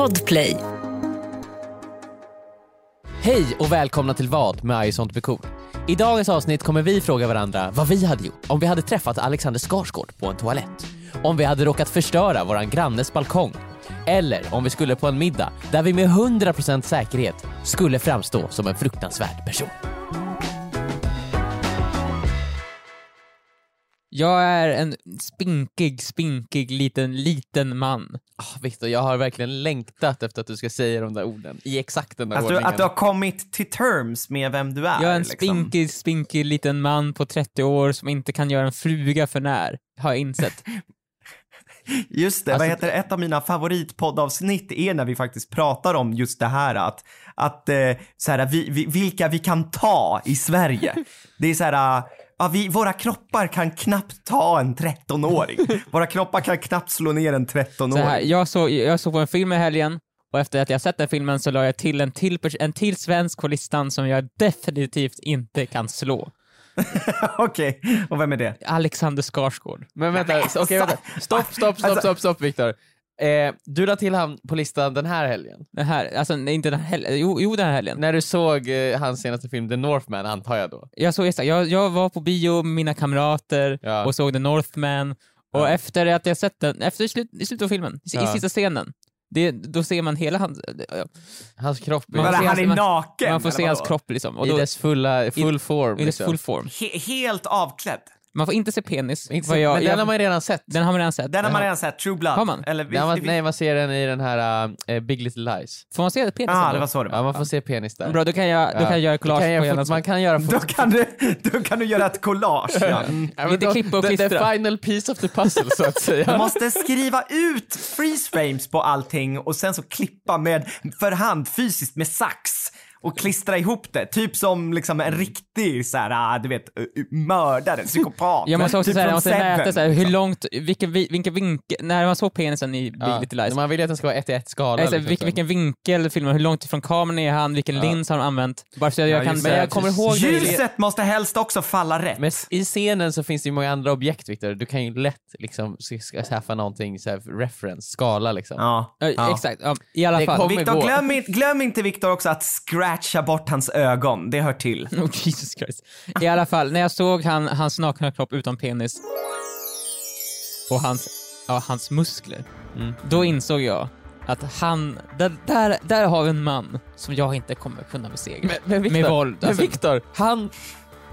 Podplay. Hej och välkomna till Vad med I sånt blir cool. I dagens avsnitt kommer vi fråga varandra vad vi hade gjort om vi hade träffat Alexander Skarsgård på en toalett. Om vi hade råkat förstöra våran grannes balkong. Eller om vi skulle på en middag där vi med 100% säkerhet skulle framstå som en fruktansvärd person. Jag är en spinkig, spinkig liten, liten man. Oh, Viktor, jag har verkligen längtat efter att du ska säga de där orden i exakt den där Att du, ordningen. att du har kommit till terms med vem du är. Jag är en liksom. spinkig, spinkig liten man på 30 år som inte kan göra en fluga för när, har jag insett. Just det, Alltså- vad heter det? ett av mina favoritpoddavsnitt är när vi faktiskt pratar om just det här att, att eh, så här, vi, vi, vilka vi kan ta i Sverige. Det är så här, ja, vi, våra kroppar kan knappt ta en 13-åring. Våra kroppar kan knappt slå ner en Så här, 13-åring. jag, såg, jag såg på en film i helgen och efter att jag sett den filmen så la jag till en till, en till svensk på listan som jag definitivt inte kan slå. Okej, och vem är det? Alexander Skarsgård. Men vänta, okej vänta. Stopp, stopp, stopp, Alltså- stopp, stopp Viktor. Eh, du la till han på listan den här helgen. Den här, alltså nej, inte den här helgen, jo, jo den här helgen. När du såg eh, hans senaste film The Northman antar jag då? Jag såg exakt, jag, jag var på bio med mina kamrater Ja. och såg The Northman och Ja. efter att jag sett den, efter slut, i slutet av filmen, i, i Ja. sista scenen, det, då ser man hela hans, Hans kropp Man får se han är hans- naken? man får eller se hans vadå? kropp liksom. Och i då, dess fulla, full form. i dess liksom. full form. He helt avklädd. Man får inte se penis. Inte så- jag, men den jag, har man ju redan sett. den har man redan sett. Den har man redan sett, True Blood. Har man? Eller, Ja, man, vi- nej, man ser den i den här eh, Big Little Lies. Får man se penis? Ah, det var så det var. Ja, man får se penis där. Bra, då kan jag, då kan jag göra Då kan collage jag på hela Man kan göra Då kan, du, då kan du göra ett collage. Ja. Mm. Ja, Lite då- klippa och the, the klistra. final piece of the puzzle så att Du säga. måste skriva ut freeze frames på allting och sen så klippa med för hand fysiskt med sax och klistra ihop det. Typ som liksom en riktig så här, ah, du vet, mördare, psykopat. Jag måste också typ säga, jag från måste Seven. mäta så här, hur långt, vilken, vi- vilken vinkel, när man såg penisen i Big Ja, Little Lies, Man vill ju att den ska vara 1 till 1 skala. Nej, så här, liksom, vilken, vilken vinkel filmar, hur långt ifrån kameran är han, vilken Ja. lins har han använt. Bara så jag, jag Ja, kan det. Men jag kommer ihåg- Ljuset måste helst också falla rätt. Men i scenen så finns det ju många andra objekt Viktor. Du kan ju lätt liksom skaffa någonting, så här, reference, skala liksom. Ja, Ja. Exakt, ja, i alla Det fall. Viktor, glöm, glöm inte Viktor också att scratcha bort hans ögon. Det hör till. Oh, Jesus Christ. I alla fall, när jag såg han, hans nakna kropp utan penis och hans, ja, hans muskler, Mm. då insåg jag att han, där, där, där har vi en man som jag inte kommer kunna besegra. Men, men Victor, Med våld, Men alltså. Victor, han,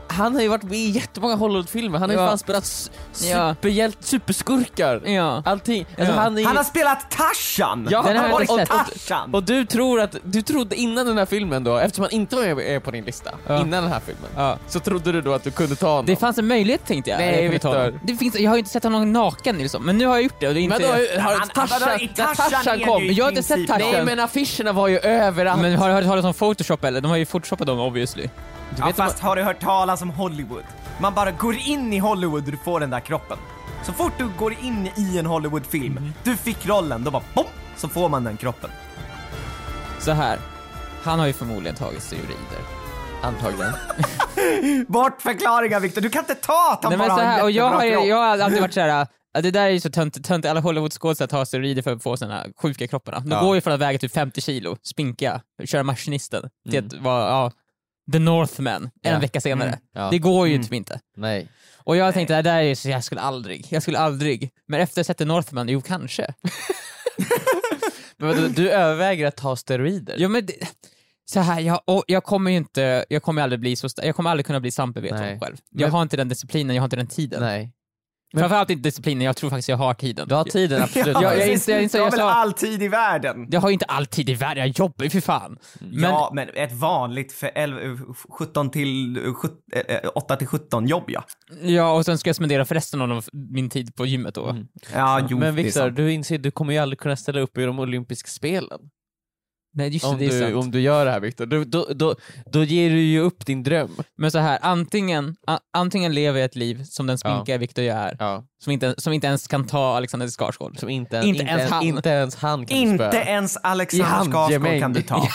han har ju varit med i jättemånga Hollywoodfilmer. Han har ju Ja. fan spelat superhjält, superskurkar. Ja. Allting. Alltså, Ja. han är ju... Han har spelat Tarzan! Ja, Den har han jag har varit sett. Tarzan! Och du tror att, du trodde innan den här filmen då, eftersom han inte var med på din lista, Ja. innan den här filmen, Ja. så trodde du då att du kunde ta honom. Det fanns en möjlighet tänkte jag. Nej, honom. Det finns, jag har ju inte sett honom naken liksom, men nu har jag gjort det och det är men inte... då, har Han- Tarzan, Tarzan kom, ju jag har inte sett Tarzan. Nej men affischerna var ju överallt. Men har du hört talas om Photoshop eller? De har ju photoshopat dem obviously. Ja, fast har du hört talas om Hollywood? Man bara går in i Hollywood och du får den där kroppen. Så fort du går in i en Hollywoodfilm, Mm. du fick rollen, då bara bom, så får man den kroppen. så här. Han har ju förmodligen tagit steroider. Antagligen. Bort förklaringar Victor, du kan inte ta att han Nej, men bara så har här, och jag har, jag har alltid varit såhär, det där är ju så töntigt, tönt, alla Hollywoodskådisar tar steroider för att få såna sjuka kropparna. De Ja. går ju från att väga typ 50 kilo, spinka, köra maskinisten, till Mm. att vara, ja, The Northman en Ja. vecka senare. Mm. Ja. Det går ju Mm. typ inte. Nej. Och jag tänkte, det där är så, jag skulle aldrig, jag skulle aldrig. Men efter att ha sett The Northman, jo kanske. Men vadå, du överväger att ta steroider? Jo men det, så här, jag, och jag kommer ju inte, jag kommer aldrig bli så sta- jag kommer aldrig kunna bli Sampe vet Nej. om själv. Jag Men- har inte den disciplinen, jag har inte den tiden. Nej. Framförallt inte disciplinen, jag tror faktiskt jag har tiden. Du har tiden, absolut. Ja, jag precis. inser- jag inser- har jag väl sa- all tid i världen? Jag har ju inte alltid i världen, jag jobbar ju för fan. Men, ja, men ett vanligt för 11, 17 till, eh, sjut- eh, 8 till 17 jobb ja. ja, och sen ska jag spendera för resten av min tid på gymmet då. Mm. Ja, jo, Men Viktor, du inser du kommer ju aldrig kunna ställa upp i de olympiska spelen. Nej just det, Om det är du, sant. om du gör det här Viktor. Då, då, då, då ger du ju upp din dröm. Men så här, antingen, a, antingen lever jag ett liv som den sminkiga Victor jag är, Ja. som inte, som inte ens kan ta Alexander Skarsgård. Som inte, Inte inte, ens ens, han. inte ens han kan Inte spöa. ens Alexander. Skarsgård kan du ta.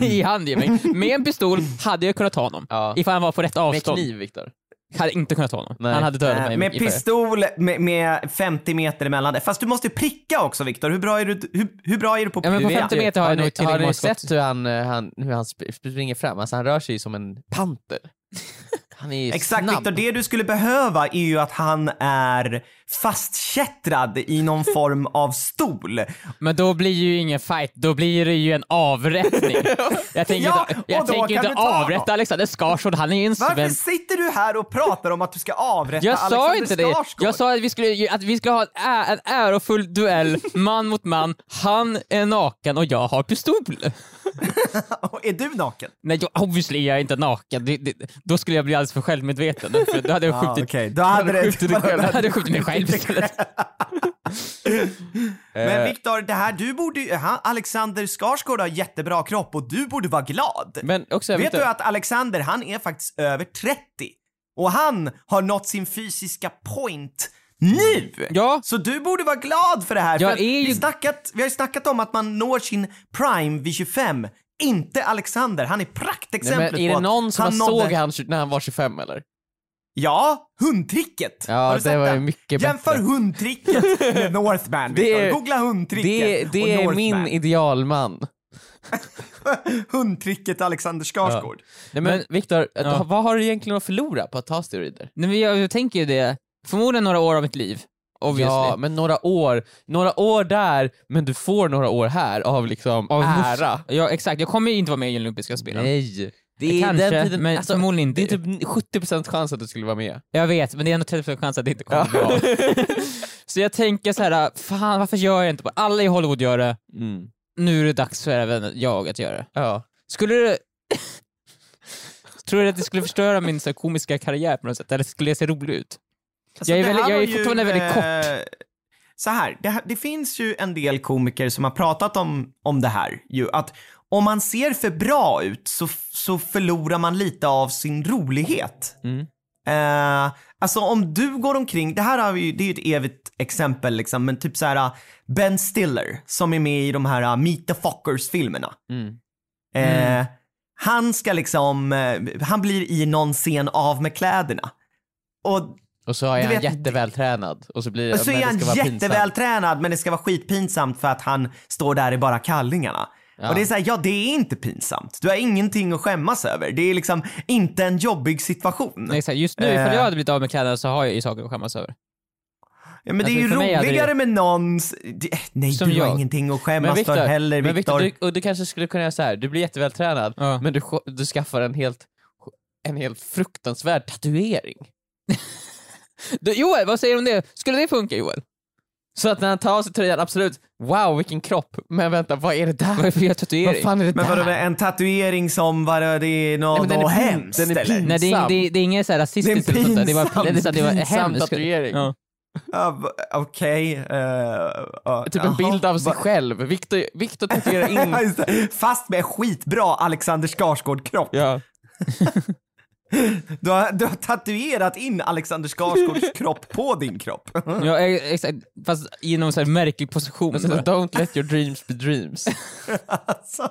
I handgemäng. Med en pistol hade jag kunnat ta honom. Ja. Ifall han var på rätt Med avstånd. kniv Viktor. Hade inte kunnat ta honom. Nej. Han hade dödat Eh, mig med pistol med, med 50 meter emellan det. Fast du måste pricka också Viktor. Hur bra är du, hur, hur bra är du på Ja, men på pricka? 50 meter har har jag nog ni, har ni sett hur han, eh, han, hur han sp- springer fram? Alltså han rör sig ju som en panter. Han är ju Exakt snabb. Viktor, det du skulle behöva är ju att han är fastkättrad i någon form av stol. Men då blir ju ingen fight, då blir det ju en avrättning. Jag tänker Ja, inte, och jag då tänker kan inte avrätta. Alexander Skarsgård, han är ju en Varför svensk... sitter du här och pratar om att du ska avrätta Jag sa Alexander inte det! Skarsgård? Jag sa att vi skulle, att vi skulle ha en, ärofull duell, man mot man. Han är naken och jag har pistol. är du naken? Nej, jag, obviously är jag inte naken. Det, det, då skulle jag bli alldeles för självmedveten. För då hade jag Ah, skjutit, Okej, då hade det... skjutit dig själv. Då hade jag skjutit mig själv istället. Men Viktor, det här, du borde han, Alexander Skarsgård har jättebra kropp och du borde vara glad. Men också, Vet du att Alexander, han är faktiskt över 30? Och han har nått sin fysiska point nu! Ja. Så du borde vara glad för det här. Jag för ju- vi, snackat, vi har ju snackat om att man når sin prime vid 25. Inte Alexander, han är nej, praktexemplet men är på det att någon som han såg nådde... han när han var 25 eller? Ja, hundtricket! Ja, Har du det sett var ju mycket Jämför bättre. hundtricket med Northman, Det är-. Googla hundtricket Det, och det är Northman. min idealman. hundtricket Alexander Skarsgård. Nej men, Viktor, Ja. vad har du egentligen att förlora på att ta steroider? Nej, men jag, jag tänker ju det, förmodligen några år av mitt liv. Obviously. Ja, men några år, några år där, men du får några år här av liksom Av ära. Ja exakt, jag kommer inte vara med i olympiska spelen. Nej. Det är Kanske, den tiden, men alltså, förmodligen det inte. är typ 70% chans att du skulle vara med. Jag vet, men det är ändå 30% chans att det inte kommer bli av. Så jag tänker så här, fan varför gör jag inte bara, alla i Hollywood gör det, Mm. nu är det dags för även jag att göra det. Ja. Skulle det... Tror du att det skulle förstöra min så här, komiska karriär på något sätt, eller skulle det se rolig ut? Alltså, Jag är väldigt- jag är var ju, fortfarande väldigt eh, Så här, det, det finns ju en del komiker som har pratat om, om det här. Ju, att om man ser för bra ut så, så förlorar man lite av sin rolighet. Mm. Eh, alltså om du går omkring, det här har vi, det är ju ett evigt exempel liksom, men typ så här Ben Stiller som är med i de här Meet the Fockers-filmerna. Mm. Eh, Han ska liksom, eh, han blir i någon scen av med kläderna. Och Och så är han vet- jättevältränad och så blir och så är han jättevältränad men det ska vara skitpinsamt för att han står där i bara kallingarna. Ja. Och det är såhär, ja det är inte pinsamt. Du har ingenting att skämmas över. Det är liksom inte en jobbig situation. Nej, exakt. Just nu, ifall Eh. jag hade blivit av med kläderna så har jag ju saker att skämmas över. Ja, men det är Alltså, ju roligare det- med någons... Det, nej, Som du har jag. ingenting att skämmas Victor, för heller, Viktor. Victor du, och du kanske skulle kunna göra så här. du blir jättevältränad, Ja. men du, du skaffar en helt, en helt fruktansvärd tatuering. Du, Joel, vad säger du om det? Skulle det funka Joel? Så att när han tar av sig tröjan, absolut, wow vilken kropp, men vänta, vad är det Vad är där? det för Vad tatuering? fan är det Men vadå, där? en tatuering som, vadå, det är något, pin- hemskt den är eller? pin- Nej, det är, Pinsam. det, är, det är inget så här rasistiskt Det är en eller sånt där. Det var, pinsam- det, är så- det var pinsam hemskt. tatuering. Ja. V- Okej. eh, ja, Typ en bild av sig själv. Victor, Victor tatuerar in... Det. Fast med skitbra Alexander Skarsgård-kropp. ja. Du, har, du har tatuerat in Alexander Skarsgårds kropp på din kropp. Ja, ex- exakt. Fast i någon så här märklig position. Bara. don't let your dreams be dreams. alltså.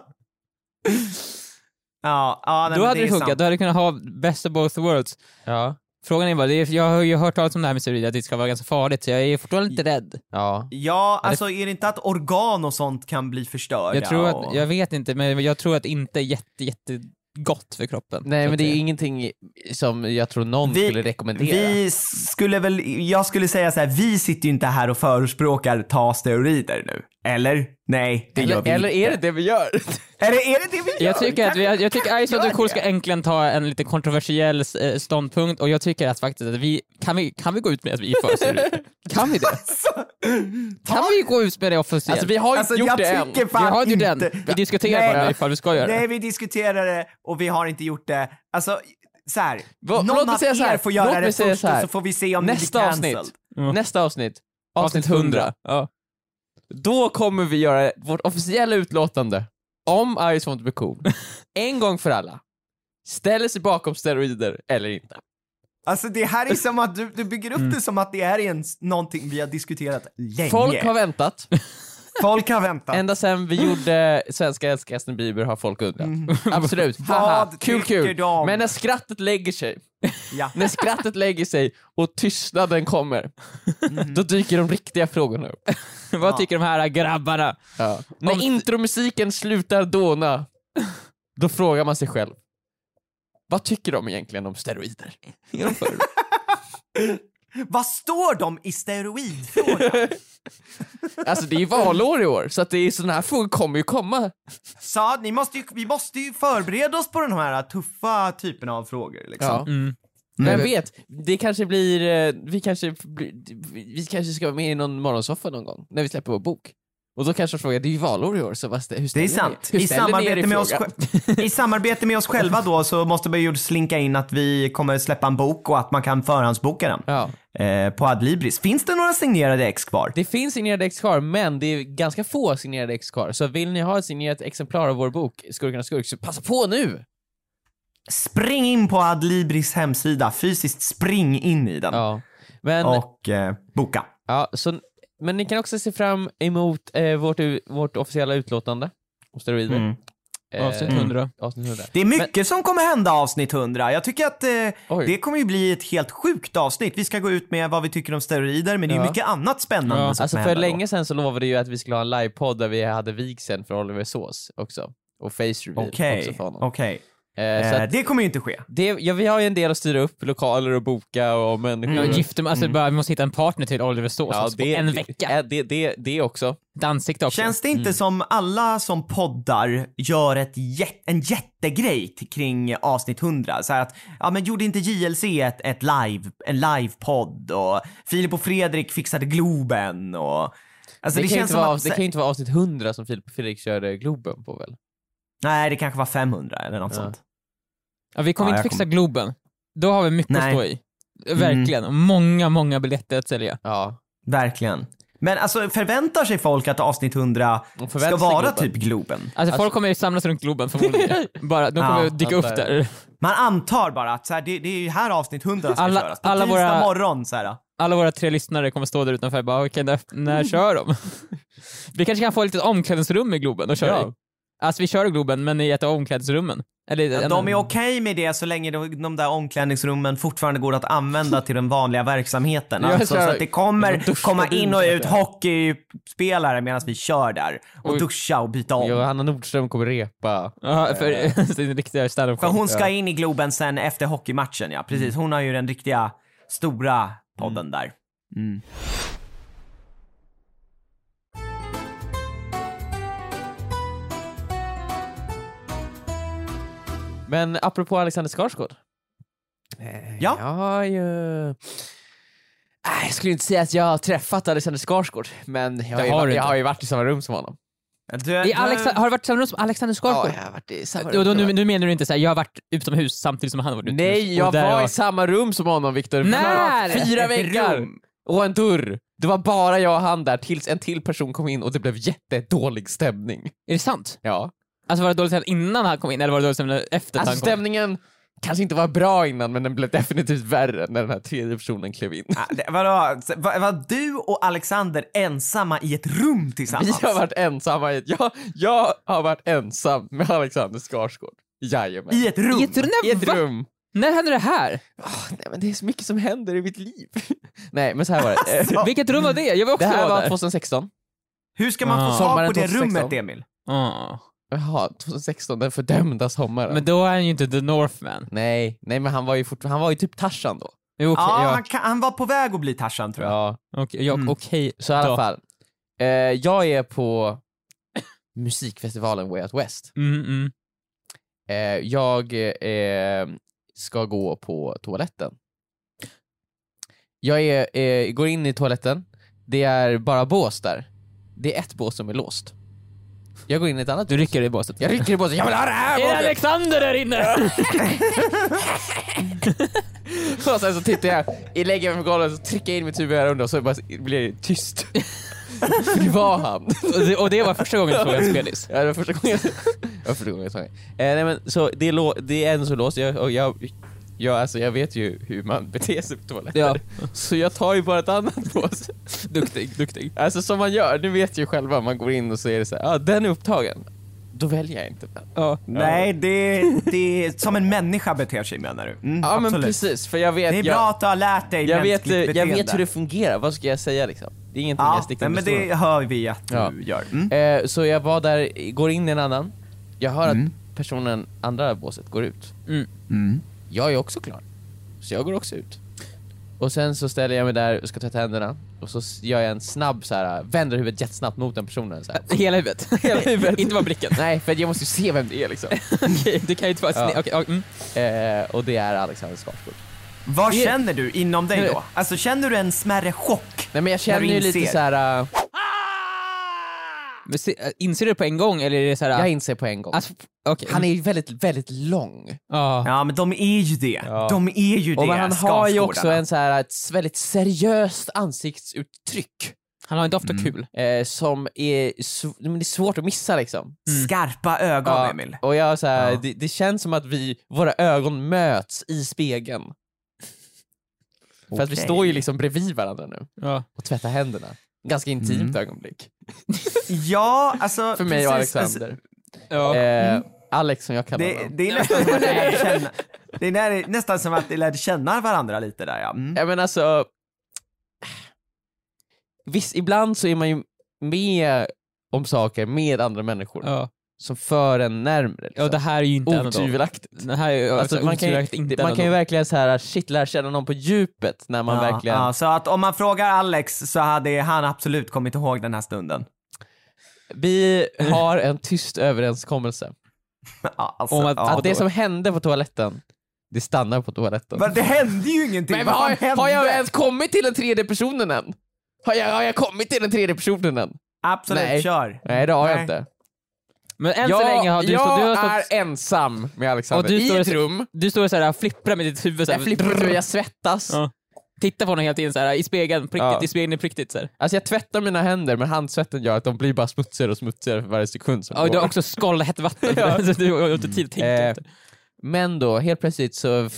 Ja, ja nej, Då hade det, funkat, du hade kunnat ha best of both worlds. Ja. Frågan är bara, är, jag har ju hört talas om det här med steroider, att det ska vara ganska farligt, så jag är fortfarande lite rädd. Ja. Ja, alltså är det inte att organ och sånt kan bli förstörda? Jag tror och... att, jag vet inte, men jag tror att inte är jätte, jätte gott för kroppen. Nej men det är ingenting som jag tror någon skulle rekommendera. Vi skulle väl, jag skulle säga så här, vi sitter ju inte här och förespråkar ta steroider nu. Eller? Nej, det gör eller, vi eller inte. är det det vi gör? Är det, är det det vi gör? Jag tycker att, vi, jag tycker Kan- Ice gör Cool det? ska äntligen ta en lite kontroversiell eh, ståndpunkt och jag tycker att faktiskt att vi, kan vi, kan vi gå ut med att vi är för? Kan vi det? Kan vi gå ut med det officiellt? Alltså vi har inte Alltså gjort jag det än. tycker vi har ju inte... den, vi diskuterar Nej, bara ifall vi ska göra det. Nej, vi diskuterar det och vi har inte gjort det. Alltså, så här. Va- någon av säga så här, er får göra det först så och så får vi se om Nästa ni blir avsnitt. cancelled. Ja. Nästa avsnitt, avsnitt 100. Ja. Då kommer vi göra vårt officiella utlåtande om Ice Want to be cool. En gång för alla. Ställer sig bakom steroider eller inte. Alltså det här är som att du, du bygger upp Mm. det som att det är en, någonting vi har diskuterat länge. Folk har väntat. Folk har väntat. Ända sen vi gjorde Svenska älskar Justin Bieber har folk undrat. Absolut, haha, Vad kul kul. de? Men när skrattet lägger sig, Ja. när skrattet lägger sig och tystnaden kommer, Mm. då dyker de riktiga frågorna upp. Vad tycker de här grabbarna? Ja. När intromusiken slutar dåna, då frågar man sig själv, vad tycker de egentligen om steroider? Vad står de i steroidfrågan? Alltså det är ju valår i år, så att det är sådana här frågor kommer ju komma. Sa, ni måste ju, vi måste ju förbereda oss på den här tuffa typen av frågor. Liksom. Ja. Mm. Vem vet, det kanske blir, eh, vi kanske, vi kanske ska vara med i någon morgonsoffa någon gång, när vi släpper vår bok. Och då kanske de frågar, det är ju valår i år, så vad, hur Det är sant. I samarbete, med oss, I samarbete med oss själva då så måste man ju slinka in att vi kommer släppa en bok och att man kan förhandsboka den Ja. eh, på Adlibris. Finns det några signerade ex kvar? Det finns signerade ex kvar, men det är ganska få signerade ex kvar. Så vill ni ha ett signerat exemplar av vår bok, Skurkarnas skurk, så passa på nu! Spring in på Adlibris hemsida, fysiskt spring in i den Ja. Men, och eh, boka. ja, så, men ni kan också se fram emot eh, vårt, vårt officiella utlåtande om steroider. Mm. Eh, Avsnitt 100. Avsnitt 100. Det är mycket som kommer hända avsnitt 100. Jag tycker att eh, det kommer ju bli ett helt sjukt avsnitt. Vi ska gå ut med vad vi tycker om steroider, men det är ju mycket annat spännande Ja. som Alltså för länge sedan så lovade ju att vi skulle ha en livepodd där vi hade vigseln för Oliver Sås också. Och face reveal Okej, också för honom. okej. Eh, Eh, att det kommer ju inte ske. det, ja, vi har ju en del att styra upp, lokaler och boka och människor. Jag gifter alltså bara, vi måste hitta en partner till Oliver Sås Ja, det, en det- vecka. eh, Det, det, det också. Ett ansikte också. Känns det inte Mm. som alla som poddar gör ett jät- en jättegrej kring avsnitt 100? Så här att, ja men gjorde inte JLC ett, ett live, en livepodd och Filip och Fredrik fixade Globen och... Alltså det, det, kan ju känns som vara, att... det kan ju inte vara avsnitt 100 som Filip och Fredrik körde Globen på väl? Nej, det kanske var 500 eller något Ja. sånt. Ja, vi kommer Ja, inte fixa Globen. Då har vi mycket Nej. att stå i. Verkligen. Och Många, många biljetter att sälja. Ja. Verkligen. Men alltså förväntar sig folk att avsnitt 100 De ska vara Globen. typ Globen? Alltså, folk kommer ju samlas runt Globen förmodligen. Bara, de kommer Ja, att dyka upp där. Man antar bara att så här, det, det är ju här avsnitt 100 ska Alla- köras. På alla våra- morgon så här. Alla våra tre lyssnare kommer stå där utanför och bara, okej, när, när kör de? vi kanske kan få ett litet omklädningsrum i Globen och köra Ja. i. Alltså vi kör i Globen, men i ett av omklädningsrummen. Eller, Ja, de är okej med det så länge de, de där omklädningsrummen fortfarande går att använda till den vanliga verksamheten. Alltså, så att det kommer komma in och ut hockeyspelare medan vi kör där. Och Oj. duscha och byta om. Johanna Nordström kommer repa. Ja, för sin riktiga standup För hon ska in i Globen sen efter hockeymatchen, ja. Precis, hon har ju den riktiga stora podden där. Mm. Men apropå Alexander Skarsgård. Ja. Jag har ju... Jag skulle inte säga att jag har träffat Alexander Skarsgård, men jag har, ju, har varit- jag har ju varit i samma rum som honom. Du, I du- Alexa, har du varit i samma rum som Alexander Ja, Skarsgård? jag har varit i samma Och då, rum. nu, nu menar du inte såhär, jag har varit utomhus samtidigt som han har varit utomhus? Nej, jag var har- i samma rum som honom Viktor. När? Fyra rum. och en dörr. Det var bara jag och han där tills en till person kom in och det blev jättedålig stämning. Är det sant? Ja. Alltså var det dåligt innan han kom in, eller var det dåligt stämning efter att Alltså han kom stämningen kanske inte var bra innan men den blev definitivt värre när den här tredje personen klev in. Ah, det- Vadå, var, var du och Alexander ensamma i ett rum Vi tillsammans? har varit ensamma i jag, jag har varit ensam med Alexander Skarsgård. Jajamän. I ett rum? I ett, rum? I ett rum. När hände det här? Ah, nej men det är så mycket som händer i mitt liv. nej men så här var det. Alltså, Vilket rum var det? Jag vill också Det här vara var där. 2016. Hur ska man Ah. få tag på det 2016. rummet, Emil? Ah. Jaha, 2016, den fördömda sommaren. Men då är han ju inte the Northman. Nej, nej men han var ju fortfarande, han var ju typ Tarzan då. Jo, Okej, ja, ja. Han, kan, han var på väg att bli Tarzan tror jag. Ja. Okej, ja, Mm. okej. Så i alla fall. Eh, jag är på musikfestivalen Way Out West. Mm, mm. Eh, jag eh, ska gå på toaletten. Jag är, eh, går in i toaletten, det är bara bås där. Det är ett bås som är låst. Jag går in i ett annat Du rycker i båset. Jag rycker i båset, jag vill ha det här Är båset! Alexander där inne? Och sen så tittar jag, jag lägger mig på golvet och trycker in mitt huvud här under och så bara blir det tyst. För det var han. och, det, och det var första gången du såg en spellis? Ja, det var första gången, det var första gången jag såg det. Eh, nej, men, så det är, lå- det är en som är låst, jag, och jag Ja, alltså jag vet ju hur man beter sig på toaletter. Ja. Så jag tar ju bara ett annat påse. Duktig, duktig. Alltså som man gör, du vet ju själva, man går in och så är det så här, ja ah, den är upptagen. Då väljer jag inte den. Ja. Nej, det, det är som en människa beter sig menar du? Mm, Ja men absolut. precis, för jag vet, Det är jag, bra att du har lärt dig jag, vet, eh, jag beteende. vet hur det fungerar, vad ska jag säga liksom? Det är ingenting jag Ja, sticker nej, men under det hör vi att du Ja. gör. Mm. Eh, så jag var där, går in i en annan, jag hör Mm. att personen, andra båset går ut. Mm. Jag är också klar. Så jag går också ut. Och sen så ställer jag mig där och ska tvätta händerna. Och så gör jag en snabb så här, vänder huvudet jättesnabbt mot den personen. Så här. Hela huvudet. Hela huvudet. inte bara blicken. Nej, för jag måste ju se vem det är liksom. Okej, du kan ju inte bara... Ja. Okej, ja, mm. Eh, och det är Alexander Skarsgård. Vad Det- känner du inom dig då? Alltså känner du en smärre chock? Nej men jag känner ju lite så här. äh, inser du det på en gång eller är det såhär... jag inser på en gång. Alltså, okej. Han är ju väldigt, väldigt lång. Ja. Ja, men de är ju det. Ja. De är ju det, Och men han har ju också en så här, ett väldigt seriöst ansiktsuttryck. Han har inte ofta Mm. kul. Eh, som är, sv- men det är svårt att missa liksom. Skarpa ögon, Emil. och jag så här, Ja. det, det känns som att vi, våra ögon möts i spegeln. För att vi står ju liksom bredvid varandra nu Ja. och tvättar händerna. Ganska intimt Mm. ögonblick. Ja, alltså... För mig och precis, Alexander. Ja. Eh, Alex som jag kallar Det, honom. det är nästan som att ni lärde känna, det är nä- nästan som att ni lärde känna varandra lite där ja. Mm. Ja men alltså... Visst, ibland så är man ju med om saker med andra människor Ja. Som för en närmre. Liksom. ja, det här är ju inte. Otvivelaktigt. Det här är Alltså, alltså, man kan ju, inte man kan ju verkligen så här, shit, lära känna någon på djupet när man ja, verkligen... ja, så att om man frågar Alex så hade han absolut kommit ihåg den här stunden. Vi har en tyst överenskommelse. Ja, alltså, Om att- ja, att det som hände på toaletten, det stannar på toaletten. Men det hände ju ingenting! Men har, hände? har jag ens kommit till den tredje personen än? Har jag, har jag kommit till den tredje personen än? Absolut, Nej. kör. Nej det har jag Nej. inte. Men än jag så länge har du, jag stå, du har är stått, ensam med Alexander Och du i ett rum. du står och flipprar med ditt huvud såhär. Jag flippar och jag svettas. Ja. Tittar på honom hela tiden såhär, i spegeln, på riktigt, Ja. i spegeln på riktigt såhär. Alltså jag tvättar mina händer men handsvetten gör att de blir bara smutsigare och smutsigare för varje sekund som Ja, och du går. har också skållhett vatten, Ja. så du har inte tid att tänka Eh, efter. Men då, helt plötsligt så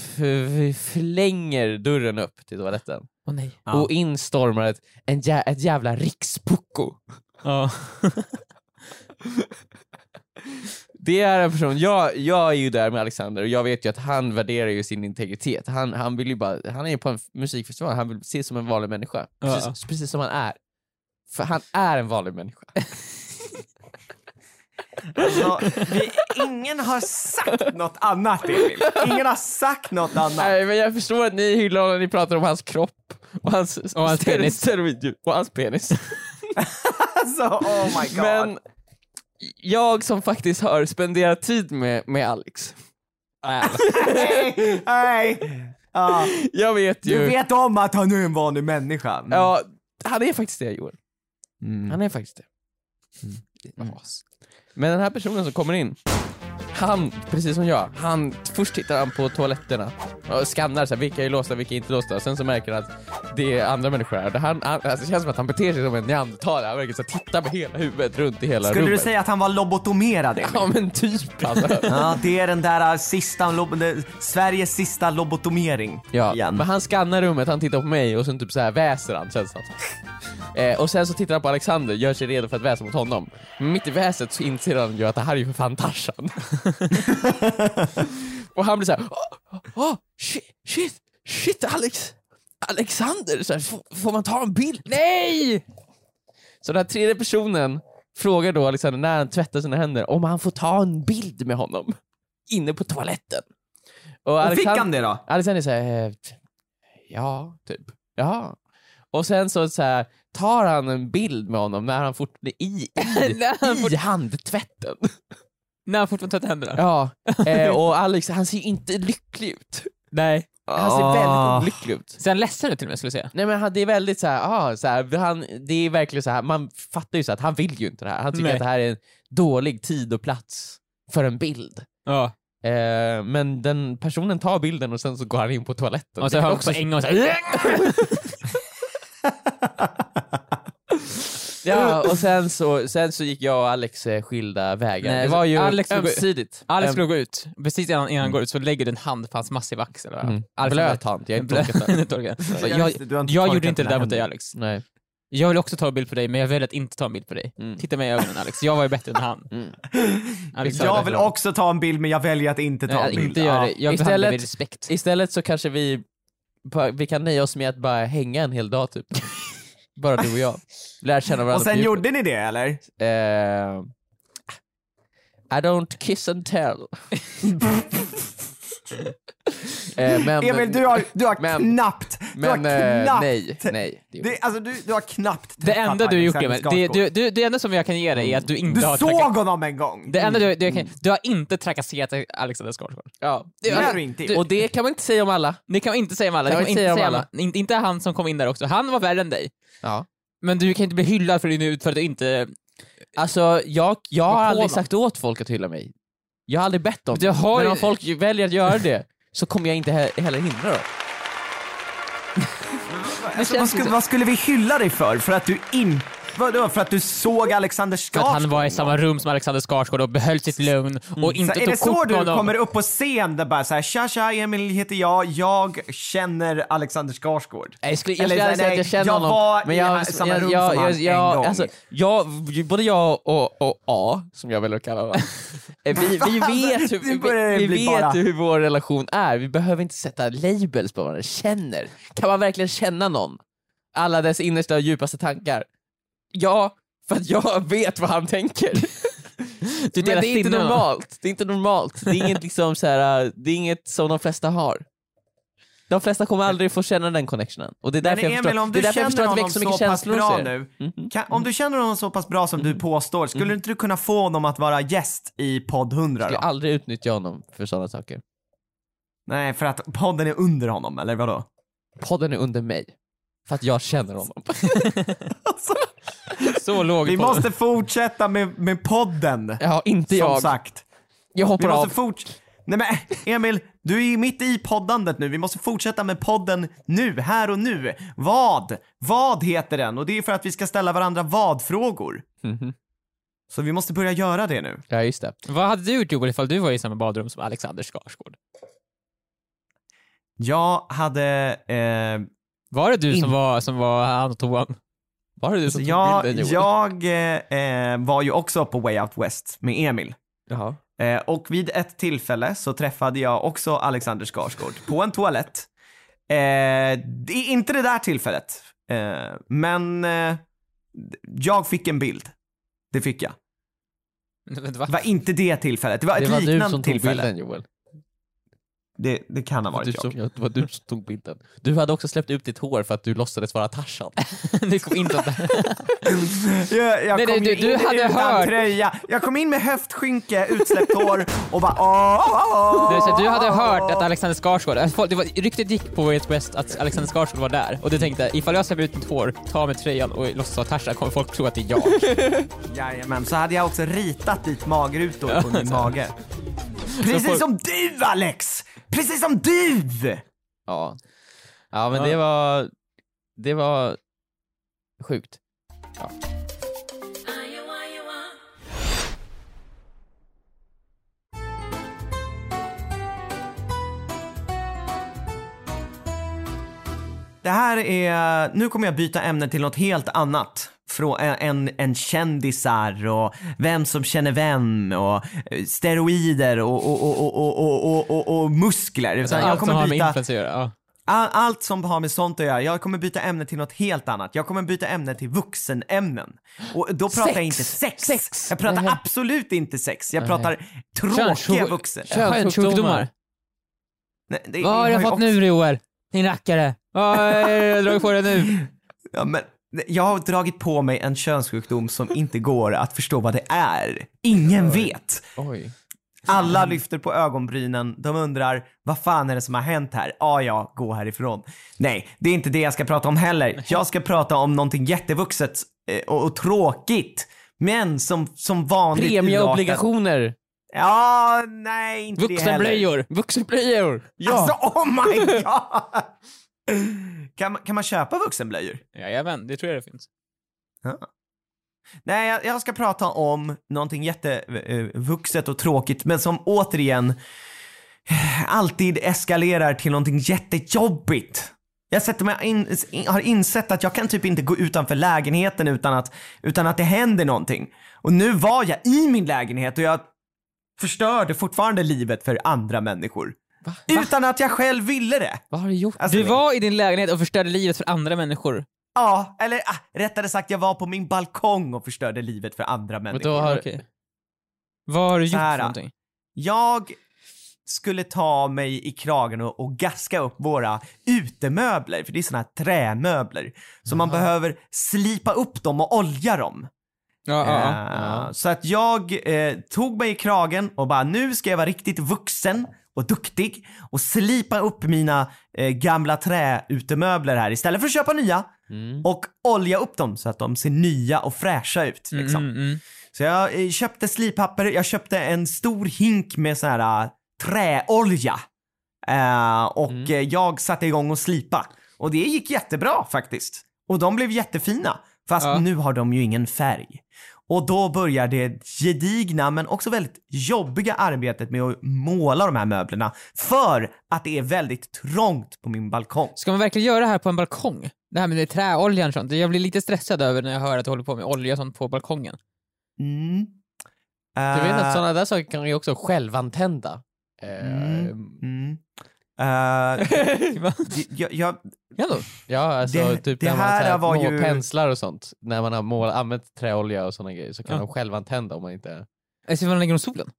flänger dörren upp till toaletten Åh nej. Ja. och in stormar ett, en jä- ett jävla rikspucko. Ja. Det är en person, jag, jag är ju där med Alexander och jag vet ju att han värderar ju sin integritet. Han, han vill ju bara, han är ju på en musikfestival, han vill ses som en vanlig människa. Ja. Precis, precis som han är. För han är en vanlig människa. Alltså, vi, ingen har sagt något annat Emil. Ingen har sagt något annat. Nej men jag förstår att ni hyllar honom när ni pratar om hans kropp och hans, Och hans penis. och hans penis. Alltså, oh my god. Men jag som faktiskt har spenderat tid med, med Alex, Nej, nej. Ja, jag vet ju... du vet om att han är en vanlig människa. Mm. Ja, han är faktiskt det Joel. Mm. Han är faktiskt det. As. Men den här personen som kommer in, han, precis som jag, han, först tittar han på toaletterna och skannar så här, vilka är låsta, vilka är inte låsta. Och sen så märker han att det är andra människor här. Det, han, han, alltså, det känns som att han beter sig som en neandertalare. Han verkar så här, titta med hela huvudet runt i hela Skulle rummet. du säga att han var lobotomerad Emil? Ja men typ alltså. Ja, det är den där uh, sista, lob- Sveriges sista lobotomering Ja, igen. men han skannar rummet, han tittar på mig och sen typ så här väser han känns det. Eh, och sen så tittar han på Alexander, gör sig redo för att väsa mot honom. Men mitt i väset så inser han ju att det här är ju för fan Tarzan. och han blir såhär, åh, åh, shit, shit, shit Alex, Alexander, så här, får, man ta en bild? Nej! Så den här tredje personen frågar då Alexander när han tvättar sina händer om han får ta en bild med honom inne på toaletten. Och, Och fick han det då? Alexander säger eh, ja, typ. Ja. Och sen så, så här, tar han en bild med honom när han fortfarande i, i, i handtvätten. När han fortfarande tvättar händerna? Ja, eh, och Alex han ser ju inte lycklig ut. Nej. Han ser Ah. väldigt olycklig ut. Ser han ledsen ut till och med skulle jag säga? Nej men han, det är väldigt så här, ah, så här, han, det är verkligen så här, man fattar ju så att han vill ju inte det här. Han tycker Nej. att det här är en dålig tid och plats för en bild. Ja. Eh, men den personen tar bilden och sen så går han in på toaletten. Och så hör man också på en gång såhär... Ja, och sen så, sen så gick jag och Alex eh, skilda vägar. Nej, det var ju Alex- ömsesidigt. Alex Ehm, skulle gå ut, precis innan, innan han går ut så lägger du en hand på hans massiva axel. mm, Alex- blöt hand, jag är inte torkat den. jag, du har inte jag torkat gjorde inte det där mot dig. Alex. Nej. Jag vill också ta en bild på dig men jag väljer att inte ta en bild på dig. Mm. Titta mig i ögonen Alex, jag var ju bättre än han. Mm. Alex sa Jag vill också ta en bild men jag väljer att inte ta Nej, en bild. inte göra det, jag behandlar Istället- dig med respekt. Istället så kanske vi, bara- vi kan nöja oss med att bara hänga en hel dag typ. bara du och jag. Lär känna varandra Och sen gjorde ni det eller? Eh, I don't kiss and tell. eh, men, Emil, du har, du har men- knappt, du har men eh, knappt, nej, nej. det alltså du, du har knappt Det enda du har gjort Emil, det, du, du, det enda som jag kan ge dig är att du inte Du har såg traka- honom en gång! det enda du, du, kan, du har inte trakasserat Alexander Skarsgård. Ja. Det har du inte du-. Och det kan man inte säga om alla. Det kan man inte säga om alla. Kan Det kan inte man inte, säga om säga om, inte, inte han som kom in där också. Han var värre än dig. Ja. Men du kan inte bli hyllad för din ut för att du inte... Alltså, jag, jag har aldrig sagt åt folk att hylla mig. Jag har aldrig bett om Du har Men om folk väljer att göra det så kommer jag inte he- heller hindra dem. Alltså, vad, skulle, vad skulle vi hylla dig för? För att du in... Vadå? För att du såg Alexander För Skarsgård? att han var i samma rum som Alexander Skarsgård och behöll sitt lugn och inte Så är tog det så kort du honom. kommer upp på scen där bara såhär tja tja Emil heter jag, jag känner Alexander Skarsgård? Jag skulle, jag Eller skulle aldrig säga att jag känner jag honom. var men i jag, samma jag, rum jag, som han jag, jag, en gång. Alltså, jag, både jag och, och A, som jag väljer att kalla honom, eh, vi, vi vet, hur, vi, vi vet hur vår relation är. Vi behöver inte sätta labels på varandra. Känner. Kan man verkligen känna någon? Alla dess innersta och djupaste tankar. Ja, för att jag vet vad han tänker. Du Men det är inte normalt. Det är inte normalt. Det är inget, liksom, så här, det är inget som de flesta har. De flesta kommer aldrig få känna den connectionen. Och det är Men därför jag Emil, förstår, om det är du därför jag förstår känner att det honom så så mycket pass känslor bra hos er. nu, Mhm. kan, om du känner honom så pass bra som du påstår, skulle inte du kunna få honom att vara gäst i podd 100 Jag då? skulle aldrig utnyttja honom för sådana saker. Nej, för att podden är under honom, eller vadå? Podden är under mig. För att jag känner honom. Så låg Vi på måste fortsätta med, med podden, Ja, inte som jag. sagt. Jag Vi hoppar av. måste fortsätta. Nej men Emil, du är ju mitt i poddandet nu. Vi måste fortsätta med podden nu, här och nu. Vad? Vad heter den? Och det är för att vi ska ställa varandra vad-frågor. Mhm. Så vi måste börja göra det nu. Ja, just det. Vad hade du gjort Joel ifall du var i samma badrum som Alexander Skarsgård? Jag hade... Eh, Var det du som var, som var han och toan? Var det du som jag tog bilden Joel? jag eh, eh, var ju också på Way Out West med Emil. Jaha. Eh, och vid ett tillfälle så träffade jag också Alexander Skarsgård på en toalett. Eh, det är inte det där tillfället, eh, men eh, jag fick en bild. Det fick jag. Det var inte det tillfället, det var Det ett var du liknande som tog tillfälle. bilden Joel. Det, det kan ha Du varit som, jag. det var du som tog bilden. Du hade också släppt ut ditt hår för att du låtsades vara Tarzan. det kom inte att... Jag, jag Nej, kom du- ju du in hade utan hört. tröja. Jag kom in med höftskynke, utsläppt hår och bara åh, åh, åh, Du, så du hade hört att Alexander Skarsgård, det var, ryktet gick på Way West att Alexander Skarsgård var där och du tänkte ifall jag släpper ut mitt hår, tar med tröjan och låtsas vara Tarzan kommer folk tro att det är jag. Jajamän, så hade jag också ritat dit magrutor på min mage. Precis som du Alex! Precis som du! Ja. Ja men Ja. det var... Det var sjukt. Det här är, nu kommer jag byta ämne till något helt annat från en, en kändisar och vem som känner vem och eh, steroider och, och, och, och, och, och, och, och muskler. Utan jag kommer som har byta... med influencer ja. Allt som har med sånt att göra. Jag kommer byta ämne till något helt annat. Jag kommer byta ämne till vuxenämnen. Och då pratar sex. jag inte sex. sex. Jag pratar Nej. absolut inte sex. Jag pratar tråkiga vuxen. Könssjukdomar. Vad har du fått också... nu Joel? Din rackare. Vad har du dragit på dig nu? Ja, men jag har dragit på mig en könssjukdom som inte går att förstå vad det är. Ingen vet. Oj. Alla lyfter på ögonbrynen, de undrar vad fan är det som har hänt här? Ja, ja, gå härifrån. Nej, det är inte det jag ska prata om heller. Jag ska prata om någonting jättevuxet eh, och, och tråkigt. Men som, som vanligt. Premieobligationer. Ja, nej, inte det heller. Vuxenblöjor. Vuxenblöjor. Ja. Alltså, oh my god! Kan, kan man köpa vuxenblöjor? Jajamän, det tror jag det finns. Ja. Nej, jag, jag ska prata om någonting jättevuxet och tråkigt, men som återigen eh, alltid eskalerar till någonting jättejobbigt. Jag sätter mig in, har insett att jag kan typ inte gå utanför lägenheten utan att, utan att det händer någonting. Och nu var jag i min lägenhet och jag förstörde fortfarande livet för andra människor. Utan att jag själv ville det. Vad har du gjort? Alltså, Du var i din lägenhet och förstörde livet för andra människor. Ja, eller ah, rättare sagt jag var på min balkong och förstörde livet för andra människor. då har... Okej. Vad har du gjort Så här, för någonting? Jag skulle ta mig i kragen och, och gaska upp våra utemöbler, för det är såna här trämöbler. Så man behöver slipa upp dem och olja dem. Ja, ja, ja. Eh, Så att jag eh, tog mig i kragen och bara nu ska jag vara riktigt vuxen och duktig och slipa upp mina eh, gamla träutemöbler här istället för att köpa nya Mm. och olja upp dem så att de ser nya och fräscha ut. Liksom. Mm, mm. Så jag eh, köpte slippapper, jag köpte en stor hink med sån här äh, träolja. Eh, och Mm. eh, jag satte igång och slipa. Och det gick jättebra faktiskt. Och de blev jättefina. Fast Ja. nu har de ju ingen färg. Och då börjar det gedigna men också väldigt jobbiga arbetet med att måla de här möblerna. För att det är väldigt trångt på min balkong. Ska man verkligen göra det här på en balkong? Det här med det träoljan och sånt. Jag blir lite stressad över när jag hör att du håller på med olja och sånt på balkongen. Mm. Du vet Eh, att sådana där saker kan ju också självantända. Eh, Mm. Mm. Eh, jag, jag, Ja alltså Det- typ det när man här var ju- penslar och sånt. När man har mål, använt träolja och sådana grejer så kan Ja. de självantända om man inte... Alltså man lägger dem solen?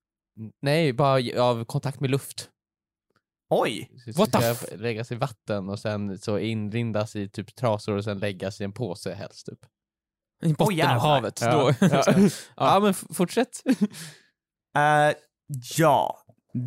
Nej, bara av kontakt med luft. oj! Så What the ska f- läggas i vatten och sen så inrindas i typ trasor och sen läggas i en påse helst. Typ. I botten jävlar. av havet. Ja. Då. Ja. ja men fortsätt. Eh, ja,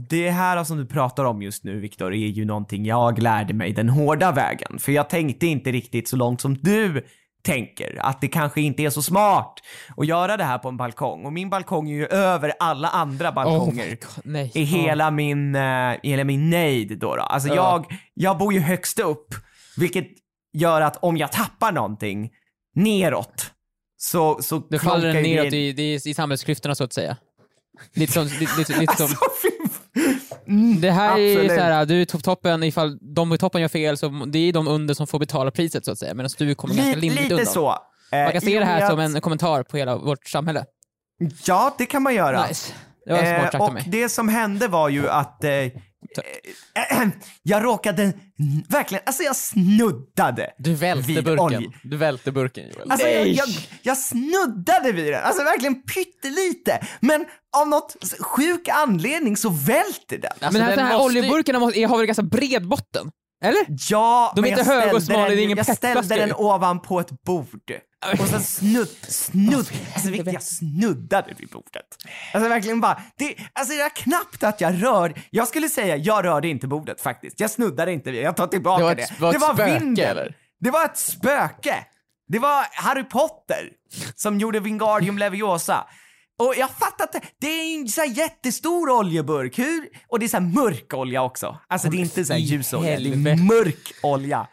det här som du pratar om just nu Viktor är ju någonting jag lärde mig den hårda vägen. För jag tänkte inte riktigt så långt som du tänker. Att det kanske inte är så smart att göra det här på en balkong. Och min balkong är ju över alla andra Oh balkonger. my God, nej. i hela min, uh, hela min nejd då. då. Alltså Ja. jag, jag bor ju högst upp, vilket gör att om jag tappar någonting neråt så, så Då faller den neråt det- i, i, i samhällsklyftorna så att säga. Lite som, lite, lite, lite som Alltså, fy f- mm, det här är absolut. så här, du är toppen, ifall de i toppen gör fel så det är de under som får betala priset så att säga, medan du kommer ganska Li- lindrigt Lite undan. så. Eh, Man kan se i det här som en kommentar på hela vårt samhälle. Ja, det kan man göra. Nice. Det var smart sagt av och mig. det som hände var ju att eh, eh, eh, jag råkade verkligen, alltså jag snuddade Du välte vid burken. olje. Du välte burken Joel. Alltså jag, Nej! jag, jag snuddade vid den, alltså verkligen pyttelite. Men av något sjuk anledning så välter den. Alltså, Men här, den den här måste ju- oljeburkarna måste, har väl ganska bred botten? Eller? Ja, De är men inte jag höga och ställde smala, den, det är ingen Jag ställde den ovanpå ett bord. Och sen snudd, snudd, alltså vilket jag snuddade vid bordet. Alltså verkligen bara, det, alltså det är knappt att jag rör, jag skulle säga jag rörde inte bordet faktiskt. Jag snuddade inte vid, jag tar tillbaka Det det. var ett- var ett spöke, vinden. eller? Det var ett spöke. Det var Harry Potter som gjorde Wingardium Leviosa. Och jag fattar inte, det är en så här jättestor oljeburk, hur? Och det är så här mörk olja också. Alltså det är inte så här i ljusolja, det är mörk olja.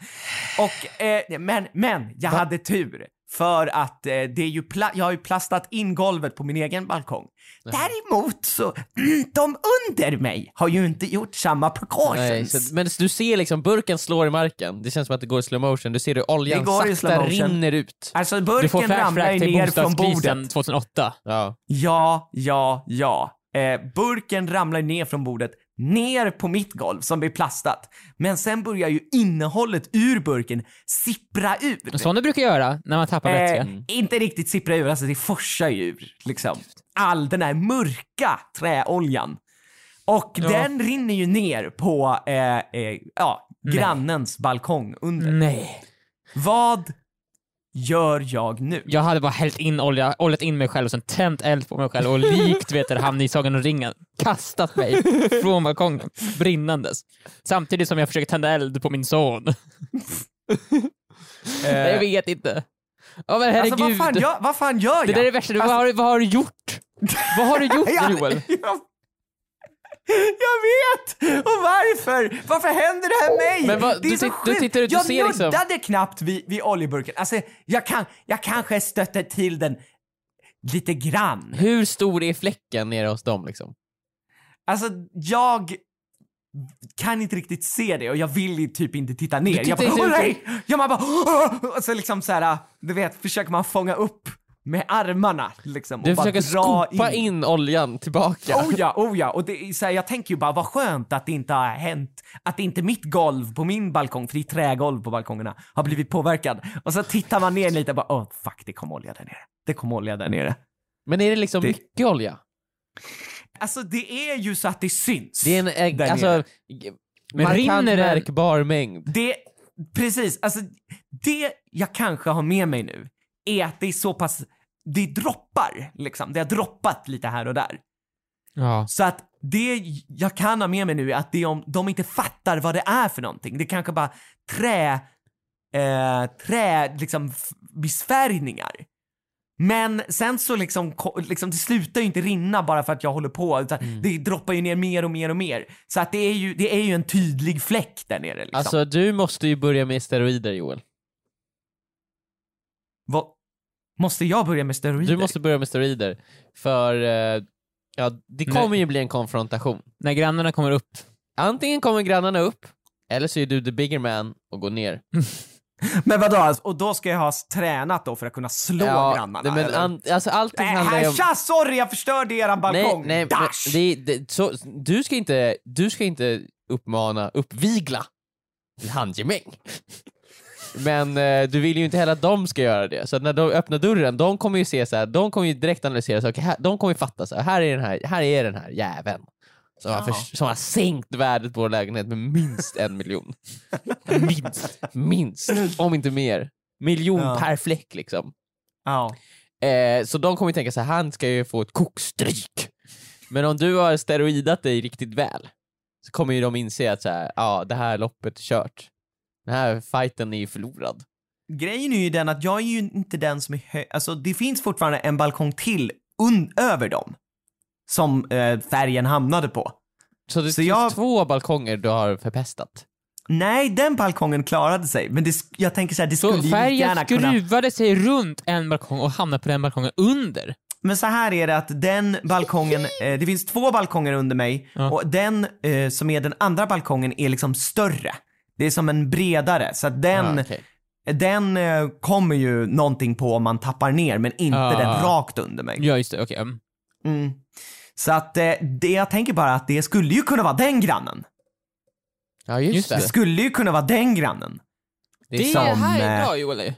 Och, eh, men, men jag hade tur. För att eh, det är ju jag har ju plastat in golvet på min egen balkong. Däremot så, de under mig har ju inte gjort samma Nej, precautions. så, men du ser liksom burken slår i marken, det känns som att det går i slow motion. du ser hur oljan sakta rinner ut. Alltså burken ramlar ju ner från bordet. 2008. Ja. Ja, ja, ja. Eh, burken ramlar ner från bordet, ner på mitt golv som blir plastat. Men sen börjar ju innehållet ur burken sippra ur. Som det brukar göra när man tappar vätska. Eh, inte riktigt sippra ur, alltså det forsar ju ur liksom. All den här mörka träoljan. Och Ja. den rinner ju ner på eh, eh, ja, grannens balkong under. Nej. Vad gör jag nu? Jag hade bara hällt in olja, oljat in mig själv och sen tänt eld på mig själv och likt vet du, hamn i Sagan och ringen kastat mig från balkongen brinnandes. Samtidigt som jag försöker tända eld på min son. jag vet inte. Ja men herregud. Alltså vad fan gör, vad fan gör jag? det där är det värsta. Alltså- vad, har, du- vad har du gjort? vad har du gjort Joel? Jag, jag vet! Och varför? Varför händer det här mig? Men vad- det är du så sit- du sjukt. tittar ut och jag ser liksom- nuddade knappt vid, vid oljeburken. Alltså, jag, kan, jag kanske stötte till den lite grann. Hur stor är fläcken nere hos dem liksom? Alltså jag kan inte riktigt se det och jag vill typ inte titta ner. Du Jag bara, åh nej! Jag bara, "Åh!" och så liksom så här, du vet, försöker man fånga upp med armarna liksom och Du bara försöker dra skopa in. oljan tillbaka. Oh ja, oh ja. Och det så här, jag tänker ju bara vad skönt att det inte har hänt, att inte mitt golv på min balkong, för det är trägolv på balkongerna, har blivit påverkad. Och så tittar man ner lite och bara, åh fuck, det kom olja där nere. Det kom olja där nere. Men är det liksom Det- mycket olja? Alltså det är ju så att det syns. Det är en, eh, Där alltså, nere. Men markant rinner märkbar mängd. Det, precis, alltså det jag kanske har med mig nu är att det är så pass, det droppar liksom. Det har droppat lite här och där. Ja. Så att det jag kan ha med mig nu är att det är om de inte fattar vad det är för någonting. Det är kanske bara trä, eh, trä, liksom besfärgningar. Men sen så liksom, liksom, det slutar ju inte rinna bara för att jag håller på, utan Mm. det droppar ju ner mer och mer och mer. Så att det är ju, det är ju en tydlig fläck där nere liksom. Alltså du måste ju börja med steroider Joel. Vad, måste jag börja med steroider? Du måste börja med steroider. För eh, ja, det Nej. kommer ju bli en konfrontation. När grannarna kommer upp. Antingen kommer grannarna upp, eller så är du the bigger man och går ner. Men vadå, alltså, och då ska jag ha tränat då för att kunna slå grannarna? nej, men eller? an, alltså allting Äh, handlar ju om... tja, sorry jag förstörde eran balkong! Nej, nej, Dash! det, det, så, du, ska inte, du ska inte uppmana, uppvigla till handgemäng. Men eh, du vill ju inte heller att de ska göra det, så när de öppnar dörren, de kommer ju se så här, de kommer ju direkt analysera, så, okay, här, de kommer ju fatta så här, här är den här, här är den här jäveln. Som, har för, som har sänkt värdet på vår lägenhet med minst en miljon. minst, minst, om inte mer. Miljon Ja. per fläck liksom. Ja. Eh, så de kommer ju tänka så här, han ska ju få ett kokstryk. Men om du har steroidat dig riktigt väl, så kommer ju de inse att så här, ja, det här loppet är kört. Den här fighten är ju förlorad. Grejen är ju den att jag är ju inte den som är hö- Alltså det finns fortfarande en balkong till un- över dem. Som eh, färgen hamnade på. Så det Så finns jag- två balkonger du har förpestat. Nej, den balkongen klarade sig. Men det, sk- jag tänker så här, det skulle Så ju färgen gärna kunna... skruvade sig runt en balkong och hamnade på den balkongen under. Men så här är det att den balkongen, eh, det finns två balkonger under mig Ja. och den eh, som är den andra balkongen är liksom större. Det är som en bredare, så att den, Ja, okej. den eh, kommer ju någonting på om man tappar ner, men inte Ja. den rakt under mig. Ja, just det. Okej. mm. Mm. Så att eh, det, jag tänker bara att det skulle ju kunna vara den grannen. ja just, Just det. Det skulle ju kunna vara den grannen. Det är som, här är eh, bra Joel.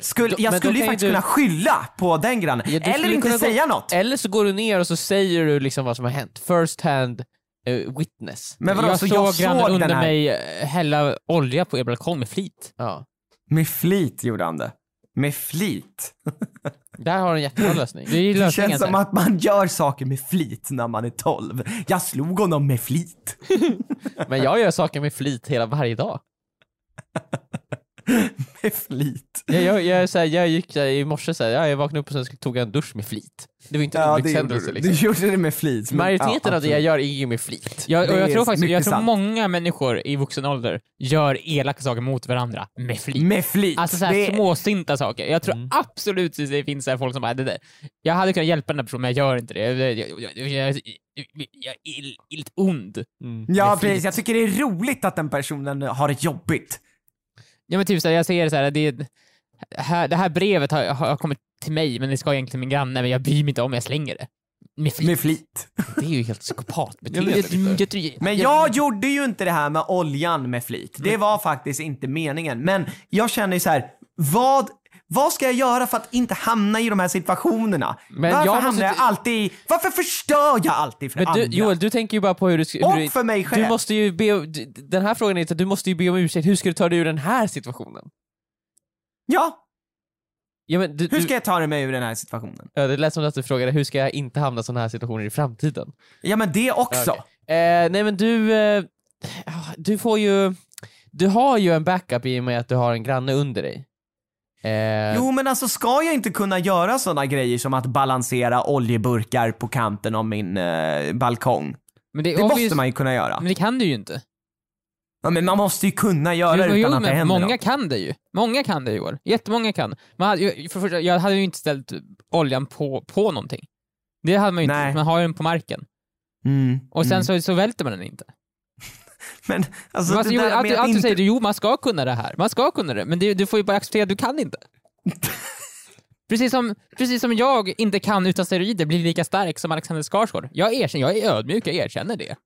Skulle, jag men skulle ju faktiskt du- kunna skylla på den grannen. Ja, du Eller inte kunna gå- säga något. Eller så går du ner och så säger du liksom vad som har hänt. First hand eh, witness. Men vadå, jag så såg jag grannen såg under den här mig eh, hälla olja på er balkong med flit. Ja. med flit gjorde han det. Med flit. Där har du en jättebra lösning. Det är Det känns som att man gör saker med flit när man är 12. Jag slog honom med flit. Men jag gör saker med flit hela varje dag. Med flit. Jag, jag, jag, så här, jag gick så här, i morse, så här, ja, jag vaknade upp och sen tog jag en dusch med flit. Det var inte en Ja, olyckshändelse liksom. Du gjorde det med flit. men- Majoriteten ja, av det jag gör är ju med flit. Jag, och jag tror faktiskt, jag tror sant. många människor i vuxen ålder gör elaka saker mot varandra med flit. Med flit. Alltså såhär Det- småsinta saker. Jag tror Mm. absolut att det finns så folk som bara, det där. jag hade kunnat hjälpa den här personen men jag gör inte det. Jag, jag, jag, jag, är ill- lite ond. Mm. Ja, precis. Jag tycker det är roligt att den personen har det jobbigt. Ja men typ såhär, jag ser såhär, det, här, det här brevet har, har kommit till mig men det ska egentligen till min granne men jag bryr mig inte om jag slänger det. Med flit. Med flit. Det är ju helt psykopatbeteende. jag, Men jag gjorde ju inte det här med oljan med flit. Det var faktiskt inte meningen. Men jag känner ju så här, vad, vad ska jag göra för att inte hamna i de här situationerna? Men varför jag måste- hamnar jag alltid varför förstör jag alltid för Men du, andra? Joel, du tänker ju bara på hur du... ska- Och hur för mig själv. Du måste ju be, den här frågan är att du måste ju be om ursäkt, hur ska du ta dig ur den här situationen? Ja, Ja, men du, hur ska jag ta mig ur den här situationen? ja, det lät som att du frågade hur ska jag inte hamna i sådana här situationer i framtiden? Ja men det också. Okej. Eh, nej men du, eh, ja, du får ju, du har ju en backup i och med att du har en granne under dig. Eh, Jo men alltså ska jag inte kunna göra sådana grejer som att balansera oljeburkar på kanten av min eh, balkong? men det, Det måste man ju kunna göra. Men det kan du ju inte. Ja, men man måste ju kunna göra det Jo, utan jo, att det händer många något. kan det ju. Många kan det Joel. Jättemånga kan. Man hade, för det första, jag hade ju inte ställt oljan på, på någonting. Det hade man ju Nej. inte, man har ju den på marken. Mm, Och sen mm. så, så välter man den inte. Men alltså, Men alltså, det allt, med att allt du säger, du, jo man ska kunna det här. Man ska kunna det, men det, du får ju bara acceptera att du kan inte. precis, som, precis som jag inte kan utan steroider bli lika stark som Alexander Skarsgård. Jag erkänner, jag är ödmjuk, jag erkänner det.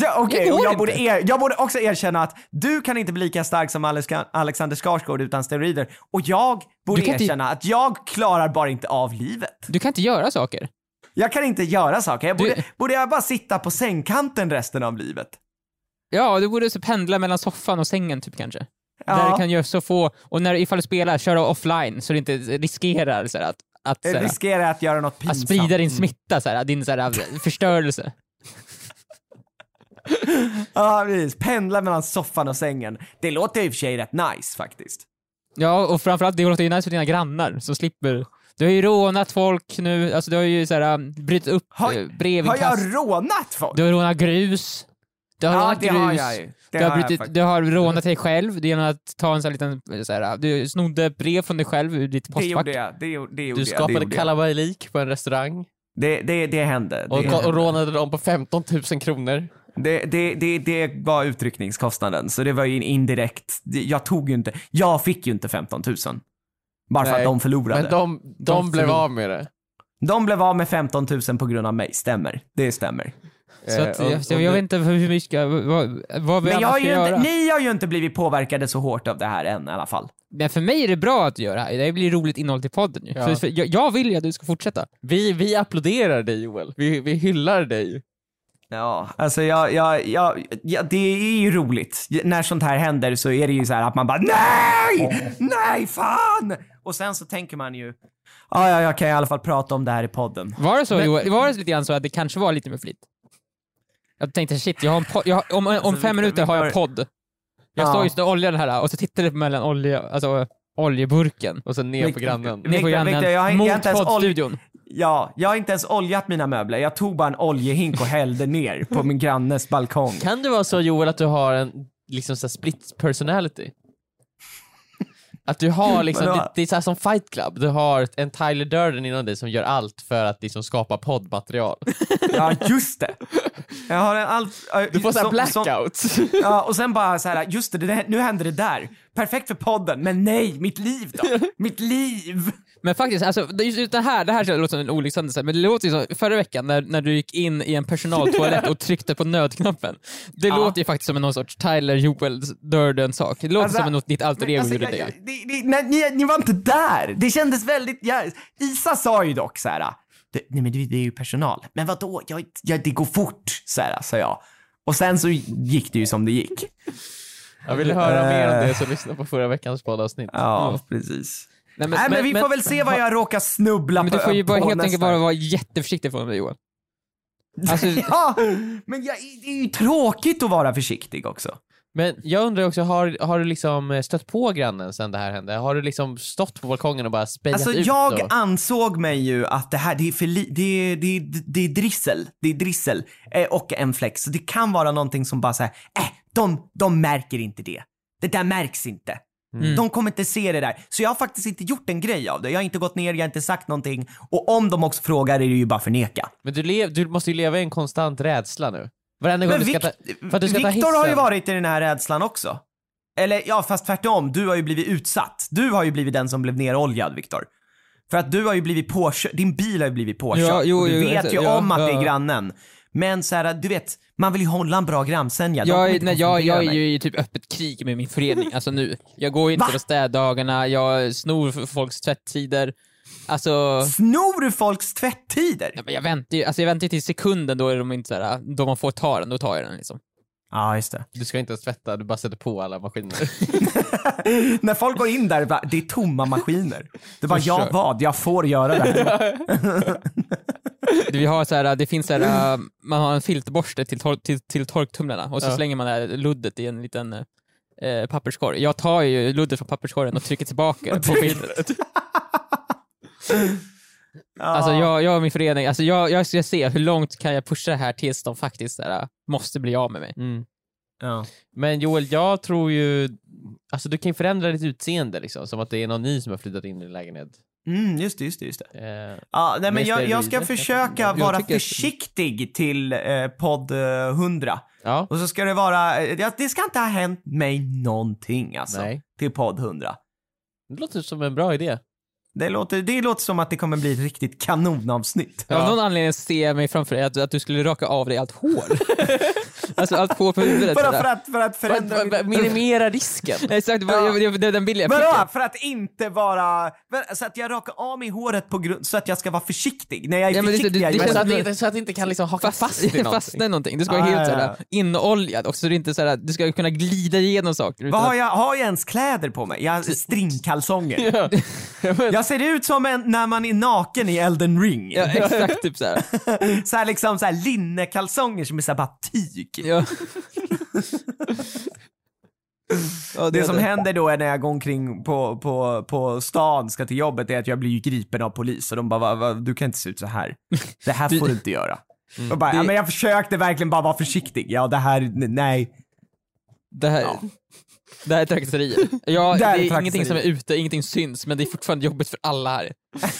Ja, Det och jag inte. borde, er, jag borde också erkänna att du kan inte bli lika stark som Alex- Alexander Skarsgård utan steroider. Och jag borde Du kan inte- erkänna att jag klarar bara inte av livet. Du kan inte göra saker. Jag kan inte göra saker. Jag Du- borde, borde jag bara sitta på sängkanten resten av livet? Ja, du borde så pendla mellan soffan och sängen typ kanske. Ja. Där du kan göra så få, och när, ifall du spelar, köra offline så du inte riskerar så att, att, så riskerar att göra något att pinsamt. sprida din smitta, så här, din så här, förstörelse. Ja, precis. Pendla mellan soffan och sängen. Det låter i och för sig rätt nice faktiskt. Ja, och framförallt det låter ju nice för dina grannar som slipper du har ju rånat folk nu, alltså du har ju såhär brutit upp Har- eh, Har brevinkast. jag rånat folk? Du har rånat grus. Du har Ja, det grus. har jag ju. Det du, har jag brutit, faktiskt. du har rånat dig själv genom att ta en sån här liten, så här, du snodde brev från dig själv ur ditt Det postfack. gjorde jag. Det, gjorde- det gjorde Du jag. Det, skapade jag. kalabalik på en restaurang det, det, det hände. Det, och, hände. och rånade dem på 15 000 kronor. Det, det, det, det var utryckningskostnaden, så det var ju en indirekt. det- Jag tog ju inte, jag fick ju inte 15 000. Bara för att de förlorade. Men de, de, De blev förlor- av med det. De blev av med 15 000 på grund av mig, stämmer. Det stämmer. Så att, Eh, och- jag, jag vet inte hur vi ska, vad, vad vi Men jag har ju göra. inte, ni har ju inte blivit påverkade så hårt av det här än i alla fall. Men för mig är det bra att göra det här, det blir roligt innehåll till podden ju. Ja. För, för jag, jag vill ju att du ska fortsätta. Vi, vi applåderar dig Joel, vi, vi hyllar dig. Ja, alltså jag, jag, jag, ja, det är ju roligt. När sånt här händer så är det ju så här att man bara NEJ! Nej, fan! Och sen så tänker man ju, ja, ja, jag kan i alla fall prata om det här i podden. Var det så Men- Joel, var det lite grann så att det kanske var lite med flit? Jag tänkte shit, jag har en jag har, om, om Alltså, fem minuter har jag podd. Jag Ja. står just och oljar den här och så tittar det mellan olja, alltså oljeburken. Och sen ner på Victor- grannen. Ner på grannen, Victor, jag har- jag har mot inte ens ol- poddstudion. Ja, jag har inte ens oljat mina möbler. Jag tog bara en oljehink och hällde ner på min grannes balkong. Kan det vara så Joel att du har en liksom så split personality? Att du har liksom, det, det är så som fight club, du har en Tyler Durden inom dig som gör allt för att liksom skapa poddmaterial. Ja, just det. Jag har en allt... Du får såhär blackouts. Ja, och sen bara så här, just det, det, nu händer det där. Perfekt för podden, men nej, mitt liv då? Mitt liv! Men faktiskt, alltså, just det här, det här låter som en olyckshändelse, men det låter ju som förra veckan när, när du gick in i en personaltoalett och tryckte på nödknappen. Det Ja. låter ju faktiskt som en någon sorts Tyler Joel Durden-sak. Det låter Alltså, som något ditt alter ego Alltså, gjorde jag, det. jag, det, det, nej, ni, ni var inte där. Det kändes väldigt... Jag, Isa sa ju dock så här. Det, nej men det, det är ju personal. Men vadå? Jag, jag, det går fort, så här, sa jag. Och sen så gick det ju som det gick. Jag vill höra mer om Eh. det så lyssna på förra veckans poddavsnitt. Ja, precis. Nej, nej, men, vi får väl se vad jag råkar snubbla Men på du får ju bara helt enkelt bara vara jätteförsiktig från mig Joel. Alltså, ja, men jag, det är ju tråkigt att vara försiktig också. Men jag undrar också, har, har du liksom eh, stött på grannen sen det här hände? Har du liksom stått på balkongen och bara spejat Alltså ut? jag och... ansåg mig ju att det här, det är för li- det, det, det är drissel, det är drissel eh, och en flex. Så det kan vara någonting som bara säger, äh, de, de märker inte det. Det där märks inte. Mm. De kommer inte se det där. Så jag har faktiskt inte gjort en grej av det. Jag har inte gått ner, jag har inte sagt någonting. Och om de också frågar är det ju bara förneka. Men du, lev, du måste ju leva i en konstant rädsla nu. Varenda gång Men du ska ta, för att du ska ta Viktor har ju hissen. varit i den här rädslan också. Eller ja, fast tvärtom. Du har ju blivit utsatt. Du har ju blivit den som blev neroljad, Viktor. För att du har ju blivit påkörd, din bil har ju blivit påkörd. Ja, jo, och du jo, vet ju ja, om att det ja. är grannen. Men så här, du vet, man vill ju hålla en bra grannsämja. Jag, nej, jag, jag är ju i typ öppet krig med min förening, alltså nu. Jag går ju inte Va? på städdagarna, jag snor för folks tvätttider. Alltså, Snor du folks tvättider? ja, men jag väntar ju alltså jag väntar ju till sekunden då är de inte såhär, då man får ta den, då tar jag den liksom. Ja, just det. Du ska inte ens tvätta, du bara sätter på alla maskiner. När folk går in där, bara, det är tomma maskiner. Det bara, Förstår. ja vad, jag får göra det här. Det, vi har så här, det finns så här, man har en filterborste till, tor- till, till torktumlarna och så Ja. slänger man det här luddet i en liten eh, papperskorg. Jag tar ju luddet från papperskorgen och trycker tillbaka på filtret. Alltså jag, jag och min förening, alltså jag, jag ska se hur långt kan jag pusha det här tills de faktiskt här, måste bli av med mig. Mm. Ja. Men Joel, jag tror ju, alltså du kan ju förändra ditt utseende liksom, som att det är någon ny som har flyttat in i din lägenhet. Mm, just det, just det. Just det. Eh, Ja, nej, men jag, jag ska försöka Jag vara tycker att- försiktig till eh, podd eh, 100. ja, Och så ska det vara, eh, ja, det ska inte ha hänt mig någonting alltså. nej. Till podd 100. Det låter som en bra idé. Det låter, det låter som att det kommer bli ett riktigt kanonavsnitt. Av någon anledning ser jag mig framför dig att, att du skulle raka av dig allt hår. alltså allt hår på huvudet. Bara för att, för att För att förändra va- va- minimera risken. Exakt, Ja. jag, jag, det är den bilden jag Vadå? fick. För att inte vara, för- så att jag rakar av mig håret på grund, så att jag ska vara försiktig. När jag är Ja, det- försiktig det- det jag Men så, att det, så att det inte kan liksom haka fast, Fast, i någonting. fastna i någonting. Du ska vara Ah, helt ja, såhär, inoljad också, så det är inte såhär, du ska kunna glida igenom saker. Vad har att, jag, har jag ens kläder på mig? Jag har stringkalsonger. Ja. Jag ser ut som en, när man är naken i Elden ring. ja, exakt typ såhär. så här liksom så här linnekalsonger som är så här bara tyg. Ja. ja, Det som händer då är när jag går omkring på, på, på stan, ska till jobbet, är att jag blir ju gripen av polis och de bara, va, va, du kan inte se ut så här. Det här får du inte göra. Och bara, ja, men jag försökte verkligen bara vara försiktig. Ja, det här, nej. Det här, Ja. Det här är trakasserier. Ja, Det är det är ingenting som är ute, ingenting syns, men det är fortfarande jobbigt för alla här.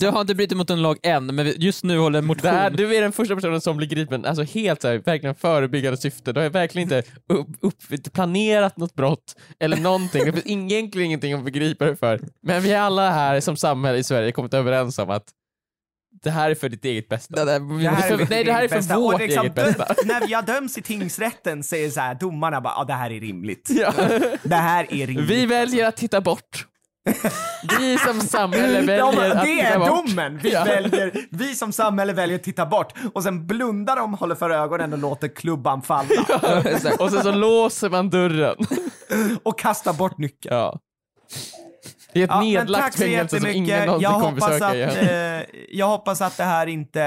Du har inte brutit mot en lag än, men just nu håller en motion. Här, du är den första personen som blir gripen, alltså helt så här, verkligen förebyggande syfte. Du har verkligen inte upp, upp, planerat något brott eller någonting. Det finns egentligen ingenting att begripa dig för. Men vi är alla här som samhälle i Sverige kommit överens om att det här är för ditt eget bästa. det, där, Det här är för- nej, det här är för bästa. vårt liksom, eget bästa. När jag döms i tingsrätten säger så här, domarna bara, ja det här är rimligt. Ja. Det här är rimligt. Vi väljer att titta bort. Vi som samhälle väljer De, att det är bort. domen. Vi, Ja. väljer, vi som samhälle väljer att titta bort och sen blundar de, håller för ögonen och låter klubban falla. Och sen så låser man dörren. Och kastar bort nyckeln. Ja. Det är ett Ja, nedlagt fängelse som ingen någonsin Jag kommer hoppas, besöka att, igen. eh, jag hoppas att det här inte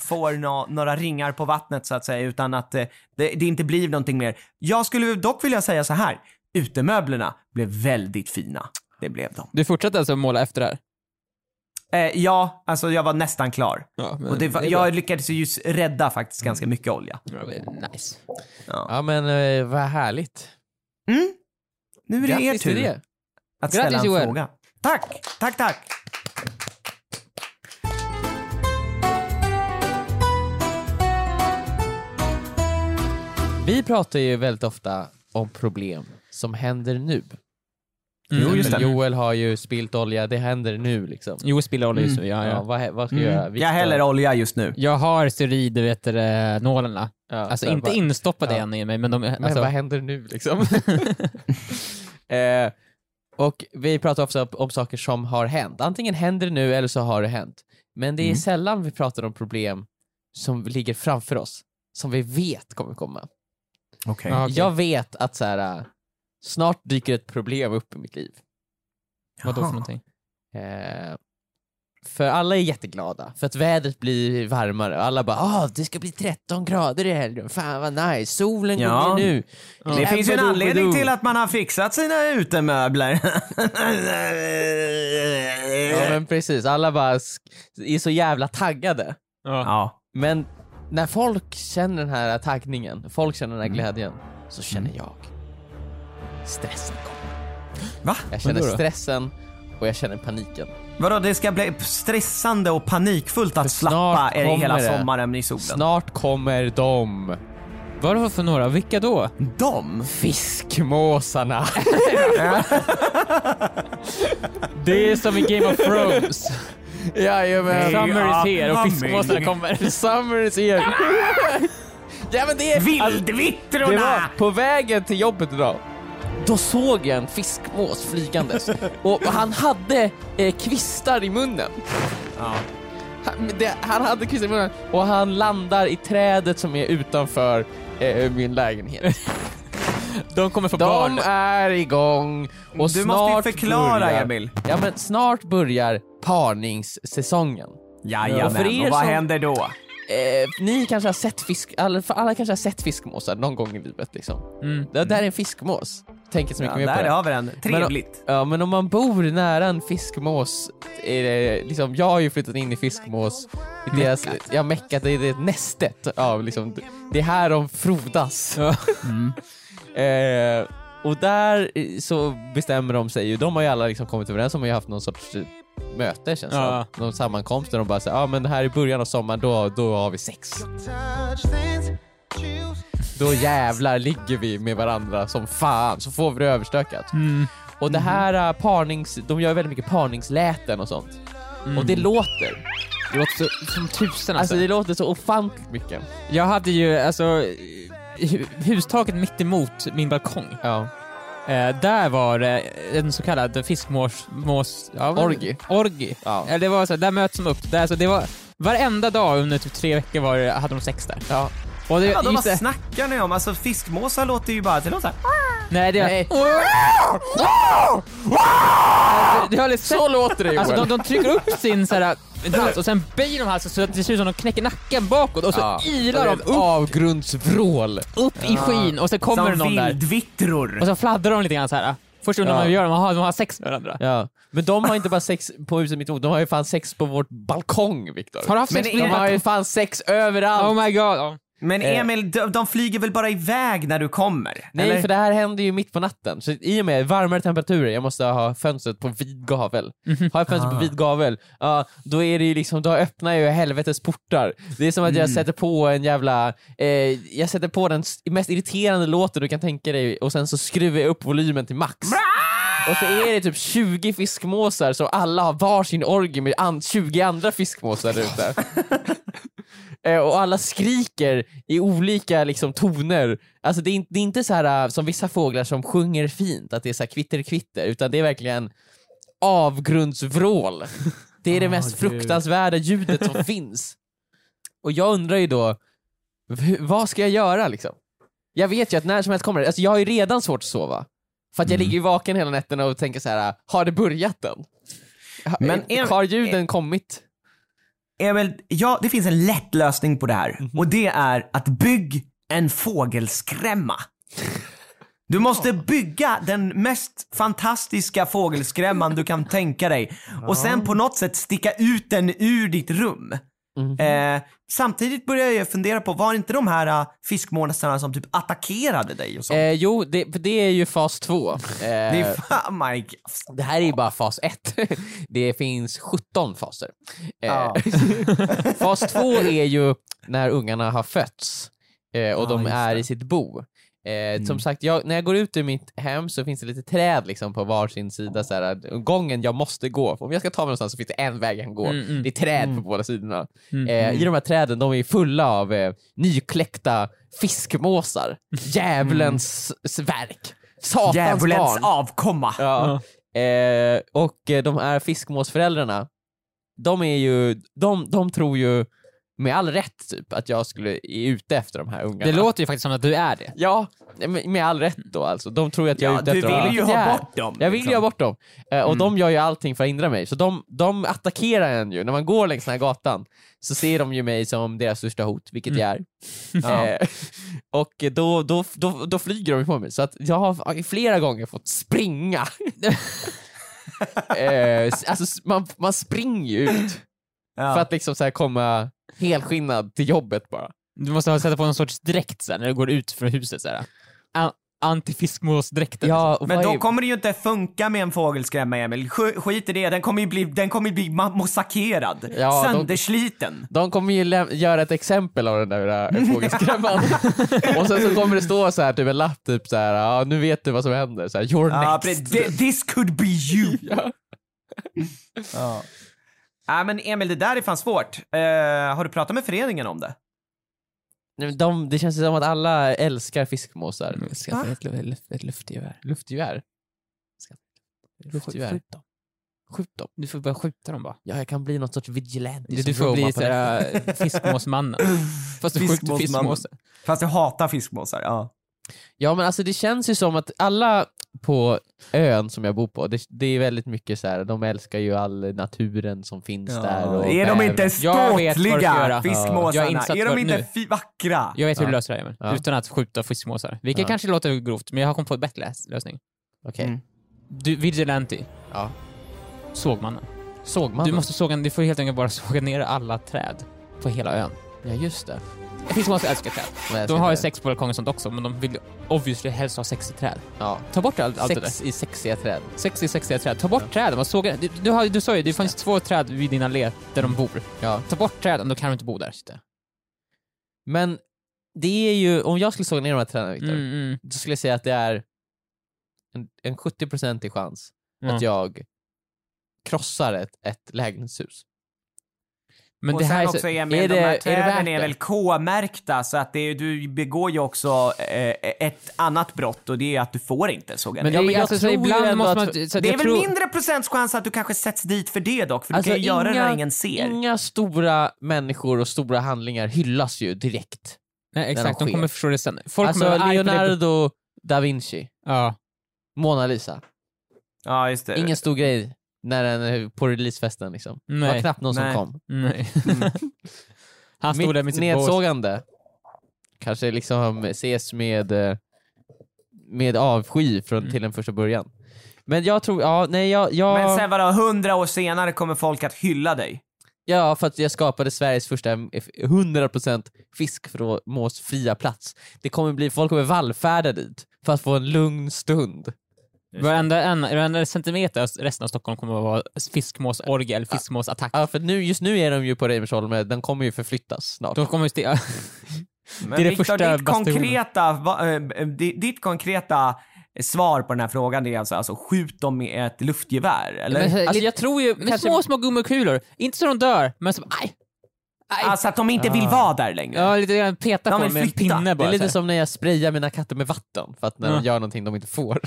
får nå- några ringar på vattnet så att säga, utan att eh, det, det inte blir någonting mer. Jag skulle dock vilja säga så här. Utemöblerna blev väldigt fina. Det blev de. Du fortsätter alltså måla efter det här? Eh, ja, alltså jag var nästan klar. Ja, men Och det bra. jag lyckades ju rädda faktiskt ganska mycket olja. Ja, det nice. Ja men eh, vad härligt. Mm. Nu är det er Grattis till tur det. Att Grattis, ställa en Joel. fråga. Tack, tack, tack. Vi pratar ju väldigt ofta om problem som händer nu. Mm. Jo, just det. Joel har ju spilt olja, det händer nu liksom. Jo, spilla olja just nu. Ja, Ja, ja. vad, vad ska jag göra? Mm. Jag häller olja just nu. Jag har steroid, du vet det, nålarna. Ja, Alltså så inte bara- instoppade Ja. än i mig, men de... Men Alltså, vad händer nu liksom? eh, och vi pratar ofta om, om saker som har hänt. Antingen händer det nu eller så har det hänt. Men det är Mm. sällan vi pratar om problem som ligger framför oss, som vi vet kommer komma. Okej. Ja, okej. Jag vet att så här, snart dyker ett problem upp i mitt liv. Vadå för någonting? Eh, för alla är jätteglada, för att vädret blir varmare och alla bara ah det ska bli 13 grader i helgen, fan vad nice, solen Ja. går ner nu. Det finns ju en anledning till att man har fixat sina utemöbler. Ja men precis, alla bara sk- är så jävla taggade. Ja. ja. Men när folk känner den här taggningen, folk känner den här glädjen, så känner jag stressen kommer. Va? Jag känner stressen och jag känner paniken. Vadå, det ska bli stressande och panikfullt att slappa er hela det. sommaren i solen. Snart kommer de. Vadå för några? Vilka då? De? Fiskmåsarna. Det är som i Game of Thrones. Jajamän. Summer is here och fiskmåsarna kommer. Summer is here. ja men det är... Det Vildvittrorna! var på vägen till jobbet idag. Då såg jag en fiskmås flygandes och han hade eh, kvistar i munnen. Ja. Han, det, han hade kvistar i munnen och han landar i trädet som är utanför eh, min lägenhet. De kommer få De barn. är igång och Du snart måste förklara börjar, Emil. Ja men snart börjar parningssäsongen. Jajamän, Och för er och vad som- händer då? Eh, ni kanske har sett fisk, alla, alla kanske har sett fiskmåsar någon gång i livet liksom. Mm. Det där är en fiskmås. Tänker så mycket Ja, mer på där det. har vi den. Trevligt. Ja, men om man bor nära en fiskmås, är det, liksom, jag har ju flyttat in i fiskmås, i deras, ja meckat, det är det nästet av liksom, det är här de frodas. Ja. Eh, och där så bestämmer de sig ju, de har ju alla liksom kommit överens om, och haft någon sorts eh, möte känns det Ja. Någon sammankomst där de bara säger, ja men det här är början av sommaren, då, då har vi sex. Då jävlar ligger vi med varandra som fan, så får vi det överstökat. Mm. Och det här äh, parnings, de gör väldigt mycket parningsläten och sånt. Och det låter. Det låter så, som tusen alltså. Alltså det låter så ofantligt mycket. Jag hade ju alltså hu- hustaket mitt emot min balkong. Ja. Eh, där var det en så kallad fiskmås... Mås, ja, Orgi. Orgi. Ja. Eller det var så, där möts de upp. Där, så det var, varenda dag under typ tre veckor var det, hade de sex där. ja. Och det, Ja, de, just vad det, snackar ni om? Alltså fiskmåsar låter ju bara, det låter så här. nej, det, Nej. det har lite Så låter det Alltså Joel. de, de trycker upp sin så här, hals och sen böjer de halsen så att det ser ut som att de knäcker nacken bakåt och så Ja. ilar Det de upp, avgrundsvrål. upp i skyn och så kommer det Som någon där vildvittror. och så fladdrar de lite grann så här. Först undrar man Ja. hur gör de, har, de har sex med varandra. Ja. Men de har inte bara sex på huset mitt emot, de har ju fan sex på vårt balkong Viktor. Har du haft Men sex det med De har ju fan sex överallt. Oh my god. Men Eh. Emil, de, de flyger väl bara iväg när du kommer? Nej, eller? för det här händer ju mitt på natten. Så i och med varmare temperaturer, jag måste ha fönstret på vid gavel. Mhm. Har jag fönstret på Ah. vid gavel, ja, då är det ju liksom, då öppnar jag ju helvetes portar. Det är som att jag Mm. sätter på en jävla, eh, jag sätter på den mest irriterande låten du kan tänka dig och sen så skruvar jag upp volymen till max. Och så är det typ 20 fiskmåsar som alla har varsin orgie med an- 20 andra fiskmåsar där ute. Eh, och alla skriker i olika liksom, toner. Alltså det är, inte, det är inte så här äh, som vissa fåglar som sjunger fint, att det är så här kvitter kvitter, utan det är verkligen avgrundsvrål. Det är det Åh, mest Gud. fruktansvärda ljudet som finns. Och jag undrar ju då, vad ska jag göra liksom? Jag vet ju att när som helst kommer det, alltså jag har ju redan svårt att sova. För att jag Mm. ligger ju vaken hela nätterna och tänker så här: har det börjat än? Men är- har ljuden kommit? Emil, ja, det finns en lätt lösning på det här. Mhm. Och det är att bygg en fågelskrämma. Du måste bygga den mest fantastiska fågelskrämman du kan tänka dig. Och sen på något sätt sticka ut den ur ditt rum. Mhm. Eh, samtidigt börjar jag fundera på, var inte de här uh, fiskmåsarna som typ attackerade dig och? Eh, jo, det, det är ju fas två. Eh, det är fan, my God. Det här är ju bara fas 1. Det finns 17 faser. Eh, Ja. fas 2 är ju när ungarna har fötts eh, och Ja, de är det. i sitt bo. Eh, Som sagt, jag, när jag går ut ur mitt hem så finns det lite träd liksom på varsin sida. Så här, gången jag måste gå, om jag ska ta mig någonstans så finns det en väg jag kan gå. Mm, mm. Det är träd på båda sidorna. Mm, Eh, I de här träden, de är fulla av eh, nykläckta fiskmåsar. Djävulens verk. Satans Djävulens barn. avkomma. Ja. Eh, och eh, de här fiskmåsföräldrarna, de är ju, de, de tror ju med all rätt typ att jag skulle är ute efter de här ungarna. Det låter ju faktiskt som att du är det. Ja, med, all rätt då alltså. De tror ju att jag är Ja, ute du efter dem. vill ju ha bort dem. Jag vill ju liksom. ha bort dem. Eh, och Mm. de gör ju allting för att hindra mig. Så de, de attackerar en ju. När man går längs den här gatan så ser de ju mig som deras största hot, vilket jag är. Ja. Eh, och då, då, då, då flyger de på mig. Så att jag har flera gånger fått springa. eh, alltså, man, man springer ju ut Ja. för att liksom så här komma helskinnad till jobbet bara. Du måste ha sätta på någon sorts dräkt sen när du går ut från huset. Så här. Antifiskmåsdräkten. Ja, och Men då är- kommer det ju inte funka med en fågelskrämma Emil. Sk- Skit i det, den kommer ju bli, den kommer ju bli massakrerad. Ja, de- Söndersliten. De kommer ju göra ett exempel av den där äh, fågelskrämman. och sen så kommer det stå så här, typ en lapp, typ så här, ja nu vet du vad som händer, så här, you're Ja, next. thi- this could be you. Ja. Ja. Ja, men Emil, det där är fan svårt. Eh, har du pratat med föreningen om det? Nej, De, det känns som att alla älskar fiskmåsar. Skaffa ett, ett, ett luftgevär. Luftgevär. Luftgevär. Skjut dem. Skjut dem. Du får bara skjuta dem bara. Ja, jag kan bli något sorts vigilante Du, får bli såhär fiskmåsmannen. Fast du skjuter fiskmåsar. Fast jag hatar fiskmåsar, ja. Ja men alltså det känns ju som att alla på ön som jag bor på, det, det är väldigt mycket så här. de älskar ju all naturen som finns där. Och är de inte ståtliga, är fiskmåsarna? Är de inte nu. vackra? Jag vet hur du Ja. löser det Emil. Ja. Utan att skjuta fiskmåsar. Vilket Ja. kanske låter grovt, men jag har kommit på en bättre lösning. Okej. Mm. Du, vigilante. Ja. Sågmannen. Sågmannen? Du måste såga, du får helt enkelt bara såga ner alla träd på hela ön. Ja just det. Fiskmåsar älskar träd. Men jag De ska har ju sex på balkongen och sånt också, men de vill ju obviously helst ha sex i träd. Ja. Ta bort allt, allt det där. Sex i sexiga träd. Sex i sexiga träd. Ta bort träden och såga. Du, du, har, du sa ju, det finns två träd vid din allé där de bor. Ja. Ta bort träden, då kan de inte bo där. Men det är ju, om jag skulle såga ner de här träden Viktor, Mm, mm. då skulle jag säga att det är en, en 70% chans Ja. att jag krossar ett, ett lägenhetshus. Men och det här sen är så, också Emil, är de det- här är det träden är, det? väl K-märkta så att det är, du begår ju också eh, ett annat brott och det är att du får inte såga men ner. det, Ja, men är jag alltså, så tror ibland måste att- man... Så att Det är jag väl tror, mindre procents chans att du kanske sätts dit för det dock, för Alltså, du kan ju göra det inga- när ingen ser. Inga stora människor och stora handlingar hyllas ju direkt. Nej, exakt, de de kommer förstå det sen. Folk alltså det- Leonardo da Vinci, Ja. Mona Lisa. Ja, just det. Ingen stor grej när den, på releasefesten liksom. Det var Nej. knappt någon Nej. som kom. Nej. Han stod där med Mitt sitt bås. nedsågande kanske liksom ses med, eh, med avsky från, Mm. till den första början. Men jag tror, ja, nej jag, jag Men sen vadå, hundra år senare kommer folk att hylla dig? ja för att jag skapade Sveriges första eh, 100% fiskmåsfria plats. Det kommer bli, folk kommer vallfärda dit för att få en lugn stund. Varenda, en, varenda centimeter av resten av Stockholm kommer att vara fiskmåsorgie eller fiskmåsattack. Ja, för nu, just nu är de ju på Reimersholm, den kommer ju förflyttas snart. De kommer sti- Men Det är det Victor, första ditt konkreta, va, eh, di- ditt konkreta svar på den här frågan är alltså, alltså skjut dem med ett luftgevär, eller? Men- Alltså jag tror ju Med kanske... små, små gummikulor. Inte så de dör, men som aj! aj. Alltså att de inte vill vara där längre? Ja, lite grann peta De på dem med en pinne Det bara. är lite så som när jag sprayar mina katter med vatten för att när Ja. de gör någonting de inte får.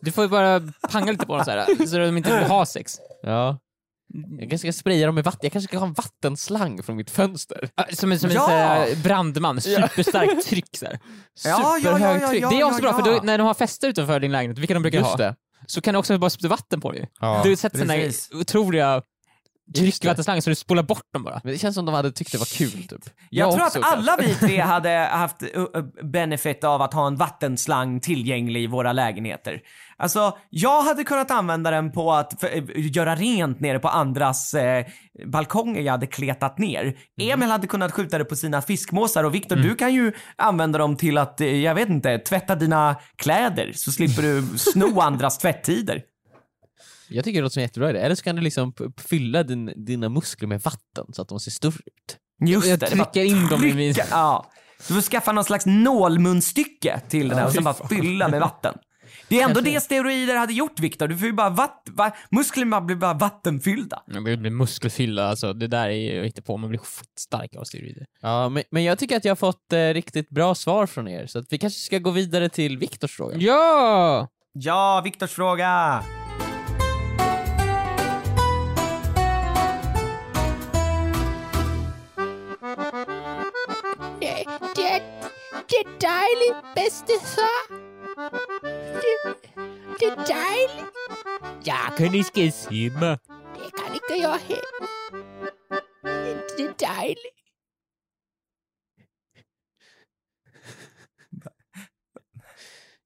Du får ju bara panga lite på dem så här, så de inte vill ha sex. Ja. Jag kanske ska spraya dem med vatten, jag kanske ska ha en vattenslang från mitt fönster. Ja, Som en, som Ja! en så här brandman, superstarkt tryck så här. Ja, ja, ja, Superhögt ja, tryck. ja, Det är också bra, ja. för då, när de har fester utanför din lägenhet, vilka de brukar Just ha, det. så kan du också bara spruta vatten på ju. Ja. Du sätter såna precis. otroliga Tryckvattenslangar så du spolar bort dem bara. Men det känns som de hade tyckt det var kul typ. Jag, tror också, att alla vi tre hade haft uh, uh, benefit av att ha en vattenslang tillgänglig i våra lägenheter. Alltså, jag hade kunnat använda den på att uh, göra rent nere på andras eh, balkonger jag hade kletat ner. Emil hade kunnat skjuta det på sina fiskmåsar och Viktor, du kan ju använda dem till att, eh, jag vet inte, tvätta dina kläder så slipper du sno andras tvättider. Jag tycker det låter som en jättebra idé. Eller så kan du liksom fylla din, dina muskler med vatten så att de ser större ut. Just Jag det, det trycker in dem i min- Ja. Du får skaffa någon slags nålmunstycke till den här och sen bara fylla med vatten. Det är ändå det steroider hade gjort Viktor. Du får ju bara vatt, va, musklerna blir bara vattenfyllda. Man blir, muskelfylla, alltså det där är ju inte på, man blir stark av steroider. Ja, men, men jag tycker att jag har fått eh, riktigt bra svar från er, så att vi kanske ska gå vidare till Viktors fråga. Ja! Ja, Viktors fråga. Det är dejligt, bäste far. Det, det är dejligt. Jag kan inte simma. Det kan inte jag heller. Det, det är dejligt.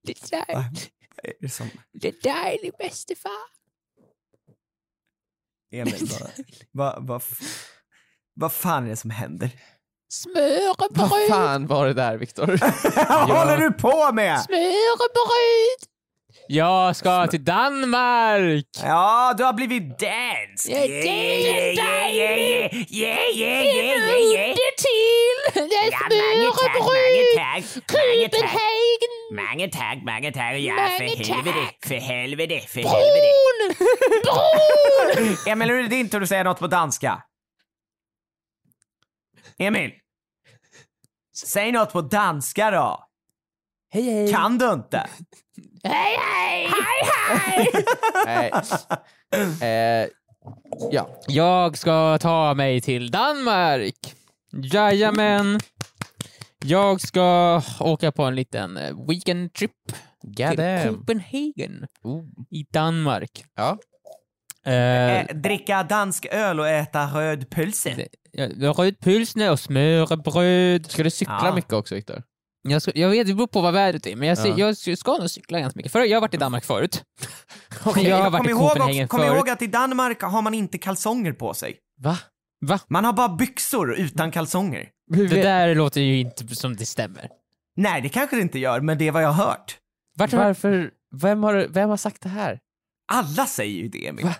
Det är dejligt, är det som... det är dejligt bäste far. Emil, vad, vad, vad, vad fan är det som händer? Vad Smörrebröd, fan var det där Viktor? Vad håller du på med? smörrebröd. Jag ska till Danmark! Ja, du har blivit dansk. Ja, det är dejligt. yeah, yeah, yeah, yeah. Det till. Det är tak. Copenhagen. Mange tak, mange tak. Ja, Mange for helvede, for helvede, helvede. Brun. Brun. Emil, nu är det din tur att säga något på danska. Emil. Säg något på danska då. hej hej! Kan du inte? Hej, hej. Hej, hej. Eh, ja. Jag ska ta mig till Danmark! Jajamän! Jag ska åka på en liten eh, weekend trip God till. Copenhagen Oh. i Danmark. Ja. Eh, dricka dansk öl och äta röd pölse. röd pilsner och smörbröd. Ska du cykla Ja. mycket också Viktor? Jag, ska, jag vet, det beror på vad vädret är, men jag, Ja. jag ska nog cykla ganska mycket. För jag har varit i Danmark förut. Kom, jag har varit kom, i Copenhagen också, kom förut. ihåg att i Danmark har man inte kalsonger på sig. Va? Va? Man har bara byxor utan kalsonger. Det där låter ju inte som det stämmer. Nej, det kanske det inte gör, men det är vad jag har hört. Vart har Varför? Vem har, vem har sagt det här? Alla säger ju det, Emil. Va?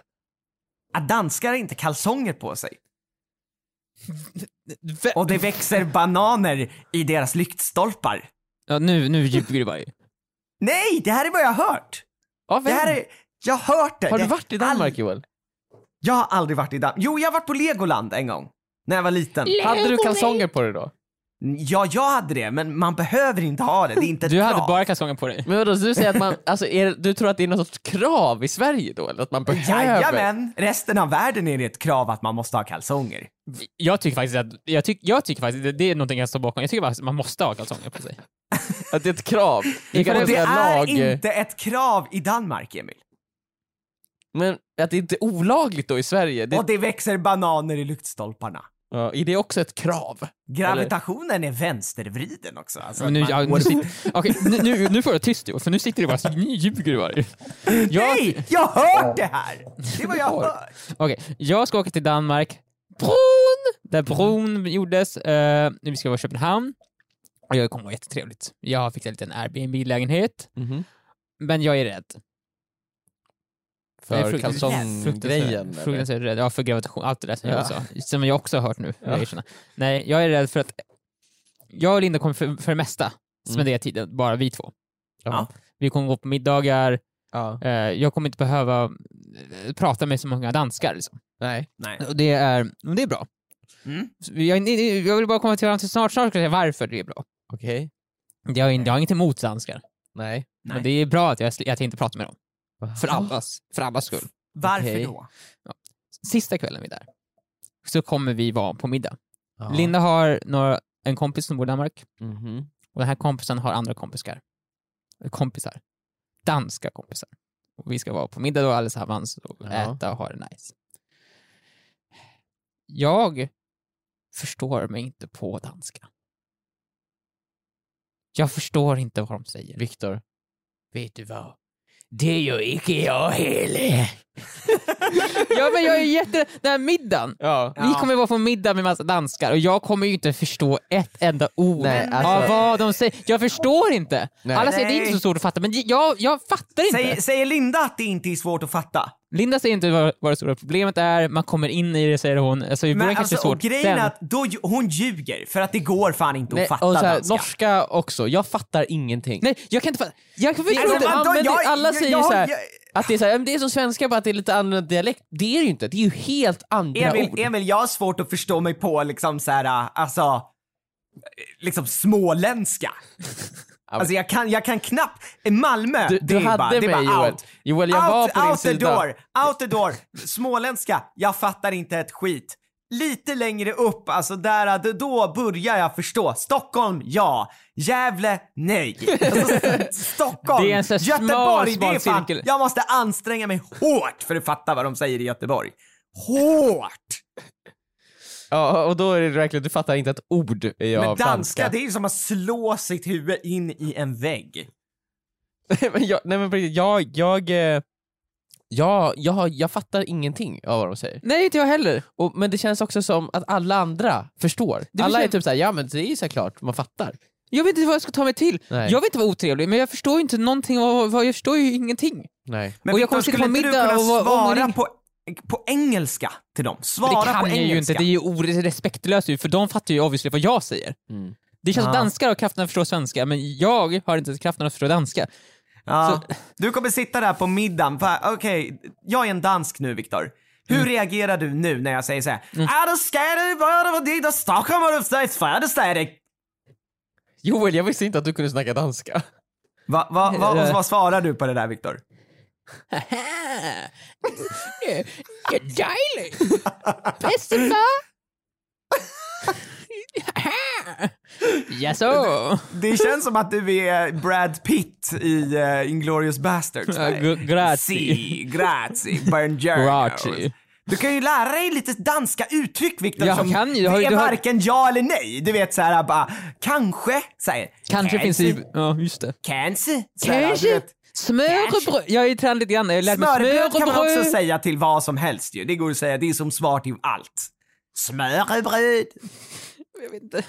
Att danskar har inte kalsonger på sig. Och det växer bananer i deras lyktstolpar. Ja, nu, nu ljuger du. Nej, det här är vad jag har hört. Ja, Det här är, jag har hört det. Har du varit i Danmark all- Joel? Jag har aldrig varit i Danmark. Jo, jag har varit på Legoland en gång. När jag var liten. Hade du kalsonger på dig då? Ja, jag hade det, men man behöver inte ha det. Det är inte ett Du hade krav. bara kalsonger på dig. Men vadå, så du säger att man, alltså är, det- du tror att det är någon sorts krav i Sverige då? Eller att man behöver? Jajamän! Resten av världen är det ett krav att man måste ha kalsonger. Jag tycker faktiskt att, jag, tyck, jag tycker faktiskt att det är någonting jag står bakom. Jag tycker faktiskt att man måste ha kalsonger på sig. Att det är ett krav? Det Och kan inte det säga är lag. inte ett krav i Danmark, Emil. Men att det inte är olagligt då i Sverige? Det, Och det växer bananer i lyktstolparna. Ja, är det också ett krav? Gravitationen är vänstervriden också. Alltså, Men nu, man ja, nu, går- sit, okej, nu, nu, nu får du tyst för nu sitter du bara nu ljuger bara. Jag, Nej! Jag har hört det här! Det är vad jag har hört. Okej, jag ska åka till Danmark, bron, där bron gjordes. Uh, vi ska vara i Köpenhamn. Och jag kommer vara jättetrevligt. Jag har fixat en liten Airbnb-lägenhet, Mhm. men jag är rädd. Jag För kalsonggrejen? Fruktansvärt rädd. Ja, för gravitation. Allt det där som, Ja. jag sa. som jag också har hört nu. Jag erkänna. Nej, jag är rädd för att jag och Linda kommer för, för det mesta spendera tiden, bara vi två. Ja. Vi kommer gå på middagar, Ja. eh, jag kommer inte behöva eh, prata med så många danskar. Liksom. Nej. Nej. Och det är, det är bra. Mm. Jag, jag vill bara komma till till snart, snart ska jag säga varför det är bra. Okej. Jag, har in- jag har inget emot danskar, Nej. Nej. men det är bra att jag, att jag inte pratar med dem. För allas, för allas skull. Varför Okej. då? Sista kvällen vi är där, så kommer vi vara på middag. Ja. Linda har några, en kompis som bor i Danmark Mhm. och den här kompisen har andra kompisar. Kompisar. Danska kompisar. Och vi ska vara på middag då allesammans och Ja. äta och ha det nice. Jag förstår mig inte på danska. Jag förstår inte vad de säger. Viktor. Vet du vad? Det gör inte jag heller. ja men jag är jätte... Den här middagen. Ja. Vi kommer vara på middag med massa danskar och jag kommer ju inte förstå ett enda ord Nej, alltså- av vad de säger. Jag förstår inte. Nej. Alla säger det är inte så svårt att fatta, men jag, jag fattar inte. Säger, säger Linda att det inte är svårt att fatta? Linda säger inte vad, vad det stora problemet är, man kommer in i det säger hon. Alltså Men kanske alltså, det är och svårt. grejen är Sen- att då, hon ljuger, för att det går fan inte Nej, att fatta och så här, danska. norska också, jag fattar ingenting. Nej, jag kan inte fatta. Jag förstår Alltså, inte. vadå? använder- Jag- alla jag- säger jag- så här- jag- Att det är, så här, "Men det är som svenska bara att det är lite annorlunda dialekt. Det är det ju inte, det är ju helt andra ord. Emil, Emil, jag har svårt att förstå mig på liksom så här, alltså, liksom småländska. Alltså jag kan, jag kan knappt, Malmö, Du, det du är hade bara, det är mig bara out. Joel, jag var out, på din out the sida. door, out the door. Småländska, jag fattar inte ett skit. Lite längre upp, alltså där, då- börjar jag förstå. Stockholm, ja. Gävle, nej. Alltså, Stockholm, Det är en smal, Göteborg, smal det är fan, cirkel. jag måste anstränga mig hårt för att fatta vad de säger i Göteborg. Hårt! Ja, och då är det verkligen, du fattar inte ett ord av Men danska, danska. det är ju som att slå sitt huvud in i en vägg. men jag, nej men jag, jag, eh, jag, jag, jag fattar ingenting av vad de säger. Nej, inte jag heller. Och, men det känns också som att alla andra förstår. Det alla är typ såhär, ja men det är ju såklart, man fattar. Jag vet inte vad jag ska ta mig till. Nej. Jag vill inte vara otrevlig, men jag förstår inte någonting av jag förstår ju ingenting. Nej. Men Och jag kommer sitta skulle på inte du middag och vara- svara omring- på, på engelska till dem? Svara det kan på jag engelska. ju inte, det är ju orespektlöst ju, för de fattar ju obviously vad jag säger. Mm. Det känns som Ja. danskar har kraften att förstå svenska, men jag har inte kraften att förstå danska. Ja. Du kommer sitta där på middagen, okej, jag är en dansk nu Viktor. Hur Mm. reagerar du nu när jag säger såhär, ja då ska du vara dit och Stockholm och du färdigstädig. Joel, jag visste inte att du kunde snacka danska. Va, va, va, och vad svarar du på det där Viktor? Det är dejligt. Bäste far. Jaså? Det känns som att du är Brad Pitt i uh, Inglourious Basterds. Gu- grazie. Si, grazie, buongiorno. Du kan ju lära dig lite danska uttryck Viktor Jag som kan ju, har ju- är har- varken ja eller nej. Du vet såhär bara, kanske, säger Kanske finns det ju... Ja, just det. Kanske. så här, Kanske. Smörrebröd. Jag har ju tränat lite grann. Jag lärt Smörrebröd kan man också säga till vad som helst ju. Det går att säga, det är som svar till allt. Smörrebröd. Jag vet inte.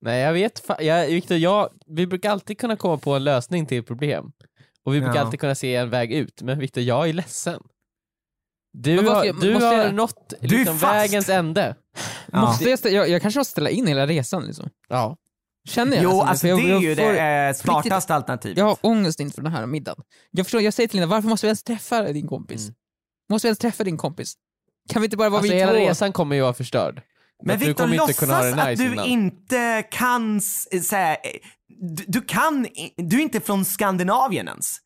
Nej jag vet jag, Victor, jag, vi brukar alltid kunna komma på en lösning till problem. Och vi brukar Ja. alltid kunna se en väg ut, men Victor jag är ledsen. Du vad har, jag- du måste har jag- nått är liksom vägens ände. Måste jag, stä- jag, jag kanske måste ställa in hela resan liksom. Ja. Känner jag Jo, nästan, alltså för det jag, är ju jag det eh, smartaste alternativet. Jag har ångest inför den här middagen. Jag förstår, jag säger till Linda, varför måste vi ens träffa din kompis? Mm. Måste vi ens träffa din kompis? Kan vi inte bara vara Alltså vi hela två? resan kommer ju vara förstörd. Men Viktor, kommer inte låtsas att nice du innan. inte kan, s- så här, eh, du, du kan, i- du är inte från Skandinavien ens.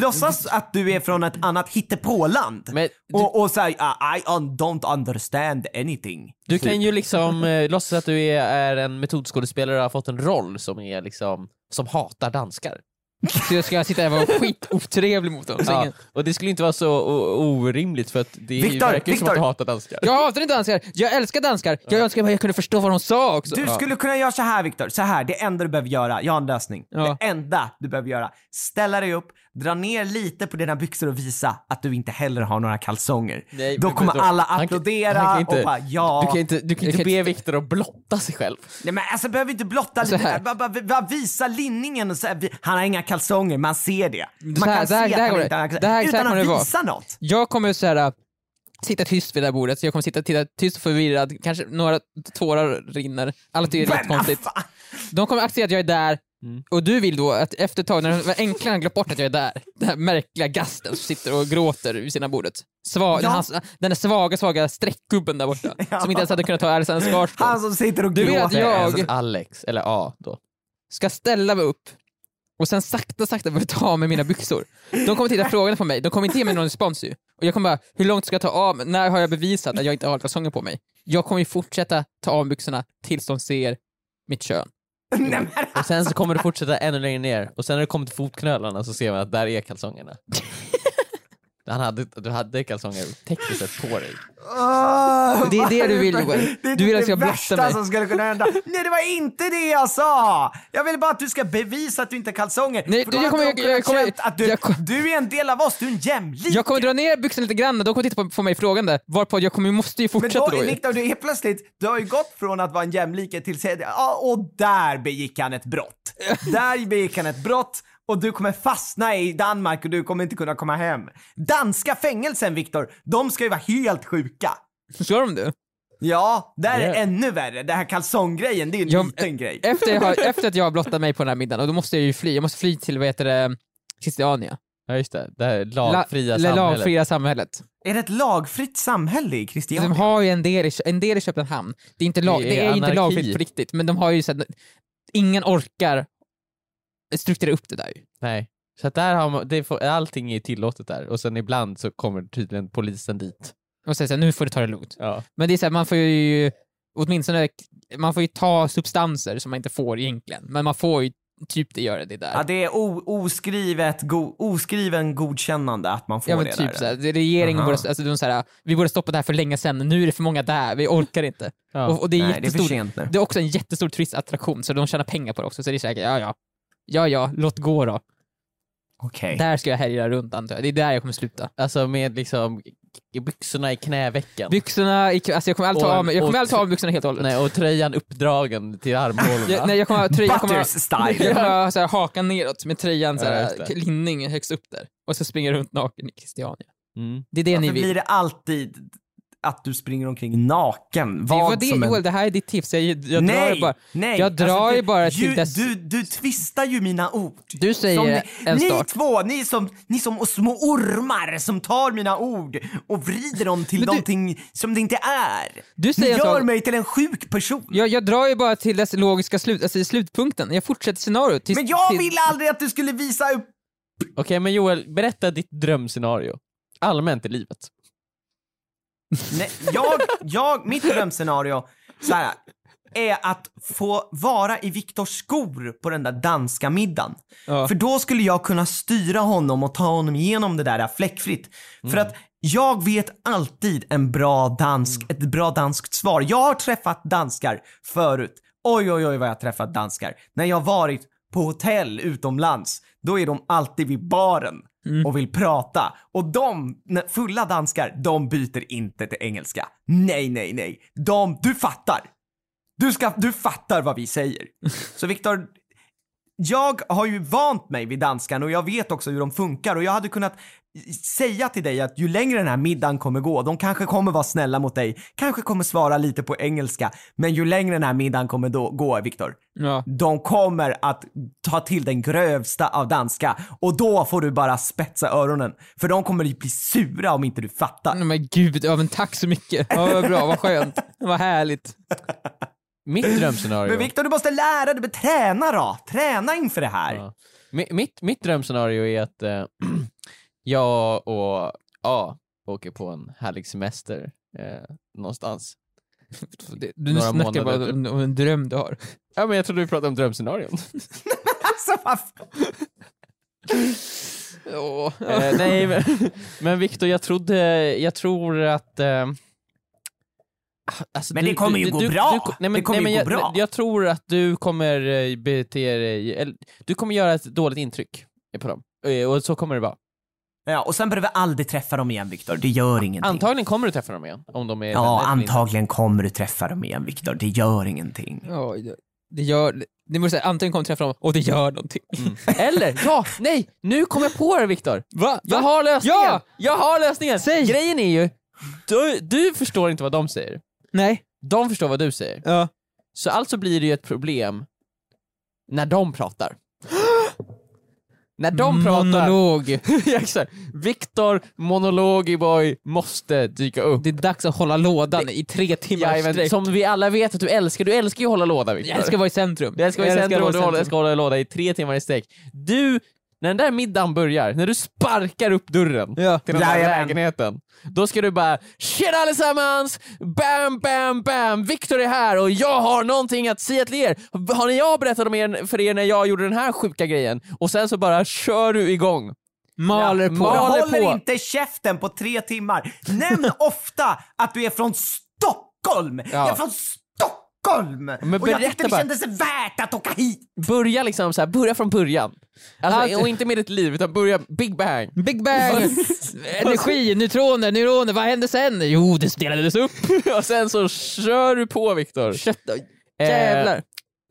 Låtsas att du är från ett annat hittepåland. Men du, Och, och säg I un- don't understand anything. du kan ju liksom eh, låtsas att du är, är en metodskådespelare och har fått en roll som är liksom, som hatar danskar. Så jag ska sitta där och vara skitotrevlig mot dem. Så Ja, ingen... och det skulle inte vara så o- orimligt för att det är ju verkar ju som att du hatar danskar. Jag hatar inte danskar, jag älskar danskar. Jag önskar bara jag kunde förstå vad de sa också. Du skulle kunna göra så här Viktor, så här, det enda du behöver göra, jag har en lösning. Ja. Det enda du behöver göra, ställa dig upp, dra ner lite på dina byxor och visa att du inte heller har några kalsonger. Nej, Då kommer men alla han kan- applådera han kan inte- och bara ja. Du kan inte, du kan inte kan be Viktor att blotta sig själv. Nej men alltså behöver inte blotta lite, bara, bara, bara visa linningen och vi- han har inga kalsonger, man ser det. Man Så här- kan här- se det här att han inte har här utan att vara. visa något. Jag kommer så här, äh, sitta tyst vid det här bordet, så jag kommer sitta titta tyst och förvirrad, kanske några tårar rinner, det är vad konstigt. De kommer acceptera att jag är där, Mm. och du vill då att efter ett tag, när enklare glömt bort att jag är där, den här märkliga gasten som sitter och gråter vid sina bordet. Sva, Ja. hans, den där svaga, svaga streckgubben där borta, Ja. som inte ens hade kunnat ta Alexander Skarsgård. Han som sitter och Du gråter. att jag- Alltså Alex, eller A då. ska ställa mig upp och sen sakta sakta börja ta av mig mina byxor. De kommer titta frågande på mig, de kommer inte ge mig någon respons ju. Och jag kommer bara, hur långt ska jag ta av mig? När har jag bevisat att jag inte har kalsonger på mig? Jag kommer ju fortsätta ta av byxorna tills de ser mitt kön. Och sen så kommer du fortsätta ännu längre ner och sen när du kommer till fotknölarna så ser man att där är kalsongerna. Han hade, du hade kalsonger tekniskt sett på dig. Åh, Det är det du vill, Joel. Det Du vill att jag det blottar värsta mig. som skulle kunna hända. Nej det var inte det jag sa! Jag vill bara att du ska bevisa att du inte har kalsonger. Nej, då jag kommer- jag- jag kommer- att du, jag kom- du är en del av oss, du är en jämlik. Jag kommer dra ner byxorna lite grann, de kommer titta på, på mig frågande, varpå jag kommer, måste ju Men fortsätta då, då, ju. Viktor, du är plötsligt, du har ju gått från att vara en jämlike till att ja, och där begick han ett brott. där begick han ett brott och du kommer fastna i Danmark och du kommer inte kunna komma hem. Danska fängelsen, Viktor, de ska ju vara helt sjuka. Ska de det? Ja, där är det ännu värre. Det här kalsonggrejen, det är en Jag- liten grej. Efter, jag har, efter att jag har blottat mig på den här middagen, och då måste jag ju fly, jag måste fly till, vad heter det, Christiania. Ja just det, det här La- lagfria det samhället. lagfria samhället. Är det ett lagfritt samhälle i Christiania? De har ju en del, i, en del i Köpenhamn. Det är, inte lag, Det det är är, ju inte lagfritt på riktigt, men de har ju så att ingen orkar strukturera upp det där. Nej. Så att där har man, det får, allting är tillåtet där och sen ibland så kommer tydligen polisen dit. Och säger såhär, nu får du ta det lugnt. Ja. Men det är såhär, man får ju åtminstone, man får ju ta substanser som man inte får egentligen, men man får ju typ det göra det där. Ja, det är o- oskrivet, go- oskriven godkännande att man får Ja men det typ där. såhär, det- regeringen Aha. borde, alltså de såhär, vi borde stoppa det här för länge sedan, nu är det för många där, vi orkar inte. Ja. Och, och det är Nej, det är det är också en jättestor turistattraktion, så de tjänar pengar på det också, så det är säkert, ja ja, ja ja, låt gå då. Okej. Där ska jag härja runt antar jag, det är där jag kommer sluta. Alltså med liksom byxorna i knävecken. Byxorna, i- alltså jag kommer aldrig ta Och- av mig, jag kommer och- aldrig ta av mig byxorna helt och hållet. Nej, och tröjan uppdragen till armhålorna. Jag, nej, jag kommer ha tröja, jag kommer ha, Butters style. jag kommer ha så här, hakan neråt med tröjan så Ja, här, just det. linning högst upp där. Och så springer jag runt naken i Christiania. Mm. Det är det ni Varför vill. blir det alltid att du springer omkring naken? Det Vad var det, som en- Joel, det här är ditt tips. Jag, jag drar nej, ju bara... nej. jag drar Alltså, ju du- bara till dess- Du, du twistar ju mina ord. Du säger Som ni, en ni start. två, ni som, ni som små ormar som tar mina ord och vrider dem till du- någonting som det inte är. Du säger ni gör sak- mig till en sjuk person. Jag, jag drar ju bara till dess logiska slut, alltså slutpunkten. Jag fortsätter scenariot. Tills, Men jag till, ville aldrig att du skulle visa upp... Okej men Joel, berätta ditt drömscenario. Allmänt i livet. Nej, jag, jag, mitt drömscenario, så här. är att få vara i Viktors skor på den där danska middagen. Ja. För då skulle jag kunna styra honom och ta honom igenom det där fläckfritt. För att jag vet alltid en bra dansk, ett bra danskt svar. Jag har träffat danskar förut. Oj, oj, oj vad jag har träffat danskar. När jag varit på hotell utomlands, då är de alltid vid baren och vill prata. Och de, fulla danskar, de byter inte till engelska. Nej, nej, nej. De, du fattar. Du, ska, du fattar vad vi säger. Så Viktor, jag har ju vant mig vid danskan och jag vet också hur de funkar och jag hade kunnat säga till dig att ju längre den här middagen kommer gå, de kanske kommer vara snälla mot dig, kanske kommer svara lite på engelska, men ju längre den här middagen kommer då gå, Viktor, Ja. de kommer att ta till den grövsta av danska och då får du bara spetsa öronen, för de kommer bli sura om inte du fattar. Men gud, ja men tack så mycket. Ja, vad bra, vad skönt. Vad härligt. Mitt drömscenario. Men Viktor, du måste lära dig, träna då! Träna inför det här. Ja. Mi- Mitt, mitt drömscenario är att eh, jag och A åker på en härlig semester eh, någonstans. Det- Du Några snackar bara månader. om om en dröm du har. Ja men jag trodde vi pratade om drömscenarion. Alltså, vad? Åh. eh, nej men, men Viktor, jag trodde, jag tror att alltså, Men det kommer ju gå bra. nej, men, Det kommer nej, ju gå jag, bra. Jag tror att du kommer eh, bete dig, eller, du kommer göra ett dåligt intryck på dem. Eh, Och så kommer det vara. Ja, och sen behöver vi aldrig träffa dem igen, Viktor. Det gör ingenting. Antagligen kommer du träffa dem igen. Om de är Ja, antagligen kommer du träffa dem igen, Viktor. Det gör ingenting. Ja, det- det gör... Ni måste säga antingen kommer träffa dem och det gör någonting. Eller, ja, nej, nu kom jag på det Viktor. Va? Jag har lösningen! Ja! Jag har lösningen! Säg! Grejen är ju, du, du förstår inte vad de säger. Nej. De förstår vad du säger. Ja. Så alltså blir det ju ett problem när de pratar. när de pratar... Monolog. Ja, Exakt. Viktor, monologiboy, måste dyka upp. Det är dags att hålla lådan i tre timmar Jajamän, sträck. som vi alla vet att du älskar. Du älskar ju att hålla låda Viktor. Jag ska vara i centrum. Jag ska vara i centrum och du jag ska hålla låda i tre timmar i sträck. Du, när den där middagen börjar, när du sparkar upp dörren Ja. till den där Jajamän. lägenheten, då ska du bara “Tjena allesammans! Bam, bam, bam! Viktor är här och jag har någonting att säga till er! Har ni jag berättat om er, för er när jag gjorde den här sjuka grejen?” Och sen så bara kör du igång. Maler Ja, på. mal- Jag håller på. inte käften på tre timmar. Nämn ofta att du är från Stockholm. Jag är från Stockholm! Men och jag tyckte det bara. kändes värt att åka hit. Börja liksom så här, börja från början. Alltså, Alltså- och inte med ditt liv, utan börja big bang. Big bang! Energi, neutroner, neuroner, vad hände sen? Jo, det delades upp. och sen så kör du på Viktor. Kött, jävlar.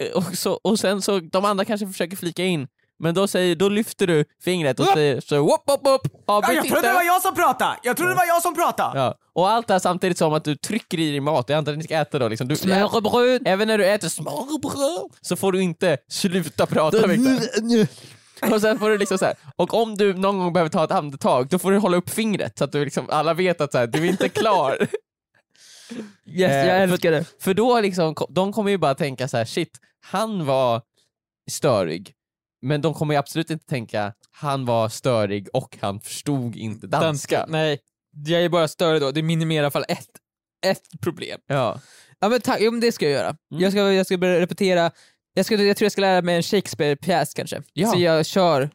Eh, och, så, och sen så, de andra kanske försöker flika in, men då, säger, då lyfter du fingret och säger så whoop, whoop, whoop, Ja, jag trodde det var jag som pratade. Jag trodde det var jag som pratade. Ja. Och allt det här samtidigt som att du trycker i dig mat, jag antar att ni ska äta då liksom. Du, Smörrebröd. Även när du äter smörrebröd så får du inte sluta prata Viktor. Och sen får du liksom så här, och om du någon gång behöver ta ett andetag, då får du hålla upp fingret så att du liksom, alla vet att så här, du är inte klar. Yes, Eh, jag älskar det. För då liksom, de kommer ju bara tänka så här: shit, han var störig. Men de kommer ju absolut inte tänka, han var störig och han förstod inte danska. Nej, jag är bara större då. Det minimerar i alla fall ett, ett problem. Ja. Ja men tack, jo men det ska jag göra. Jag, ska, jag ska börja repetera, jag, ska, jag tror jag ska lära mig en Shakespeare-pjäs kanske. Ja. Så jag kör,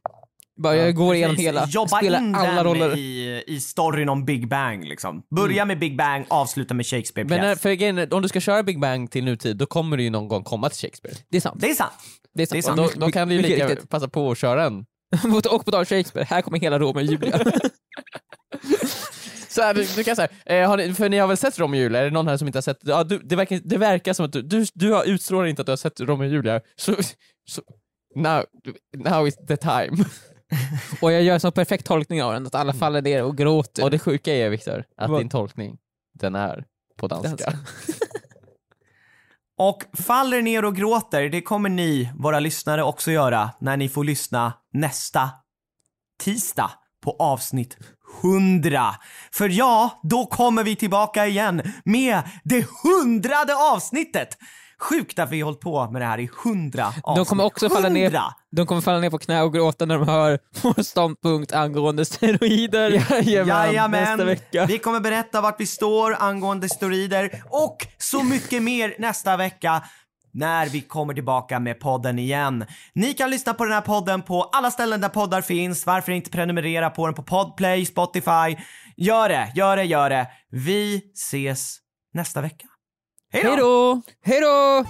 bara jag går igenom Precis. hela, Jobba spelar in alla den roller. I, i storyn om Big Bang liksom. Börja med Big Bang, avsluta med Shakespeare-pjäs. Men när, för grejen är, om du ska köra Big Bang till nutid, då kommer du ju någon gång komma till Shakespeare. Det är sant. Det är sant. Det är sant. Det är Och sant. då, då kan du ju Mycket lika riktigt. passa på att köra en. och på tal om Shakespeare, här kommer hela Romeo och Julia. Så här, du, du kan säga, eh, har ni, för ni har väl sett Romeo och Julia? Är det någon här som inte har sett? Ja, du, det, verkar, det verkar som att du, du, du har utstrålar inte att du har sett Romeo och Julia, så, så now, now is the time. och jag gör en sån perfekt tolkning av den, att alla faller ner och gråter. Och det sjuka är Viktor, att Vad? din tolkning, den är på danska. Danska. Och faller ner och gråter, det kommer ni, våra lyssnare, också göra när ni får lyssna nästa tisdag på avsnitt 100. För ja, då kommer vi tillbaka igen med det hundrade avsnittet! Sjukt att vi har hållit på med det här i hundra avsnitt. De kommer också falla ner, de kommer falla, ner, på knä och gråta när de hör vår ståndpunkt angående steroider Jajamän, nästa Jajamän, vecka. vi kommer berätta vart vi står angående steroider och så mycket mer nästa vecka när vi kommer tillbaka med podden igen. Ni kan lyssna på den här podden på alla ställen där poddar finns. Varför inte prenumerera på den på Podplay, Spotify? Gör det, gör det, gör det. Vi ses nästa vecka. Hej då! Hej då!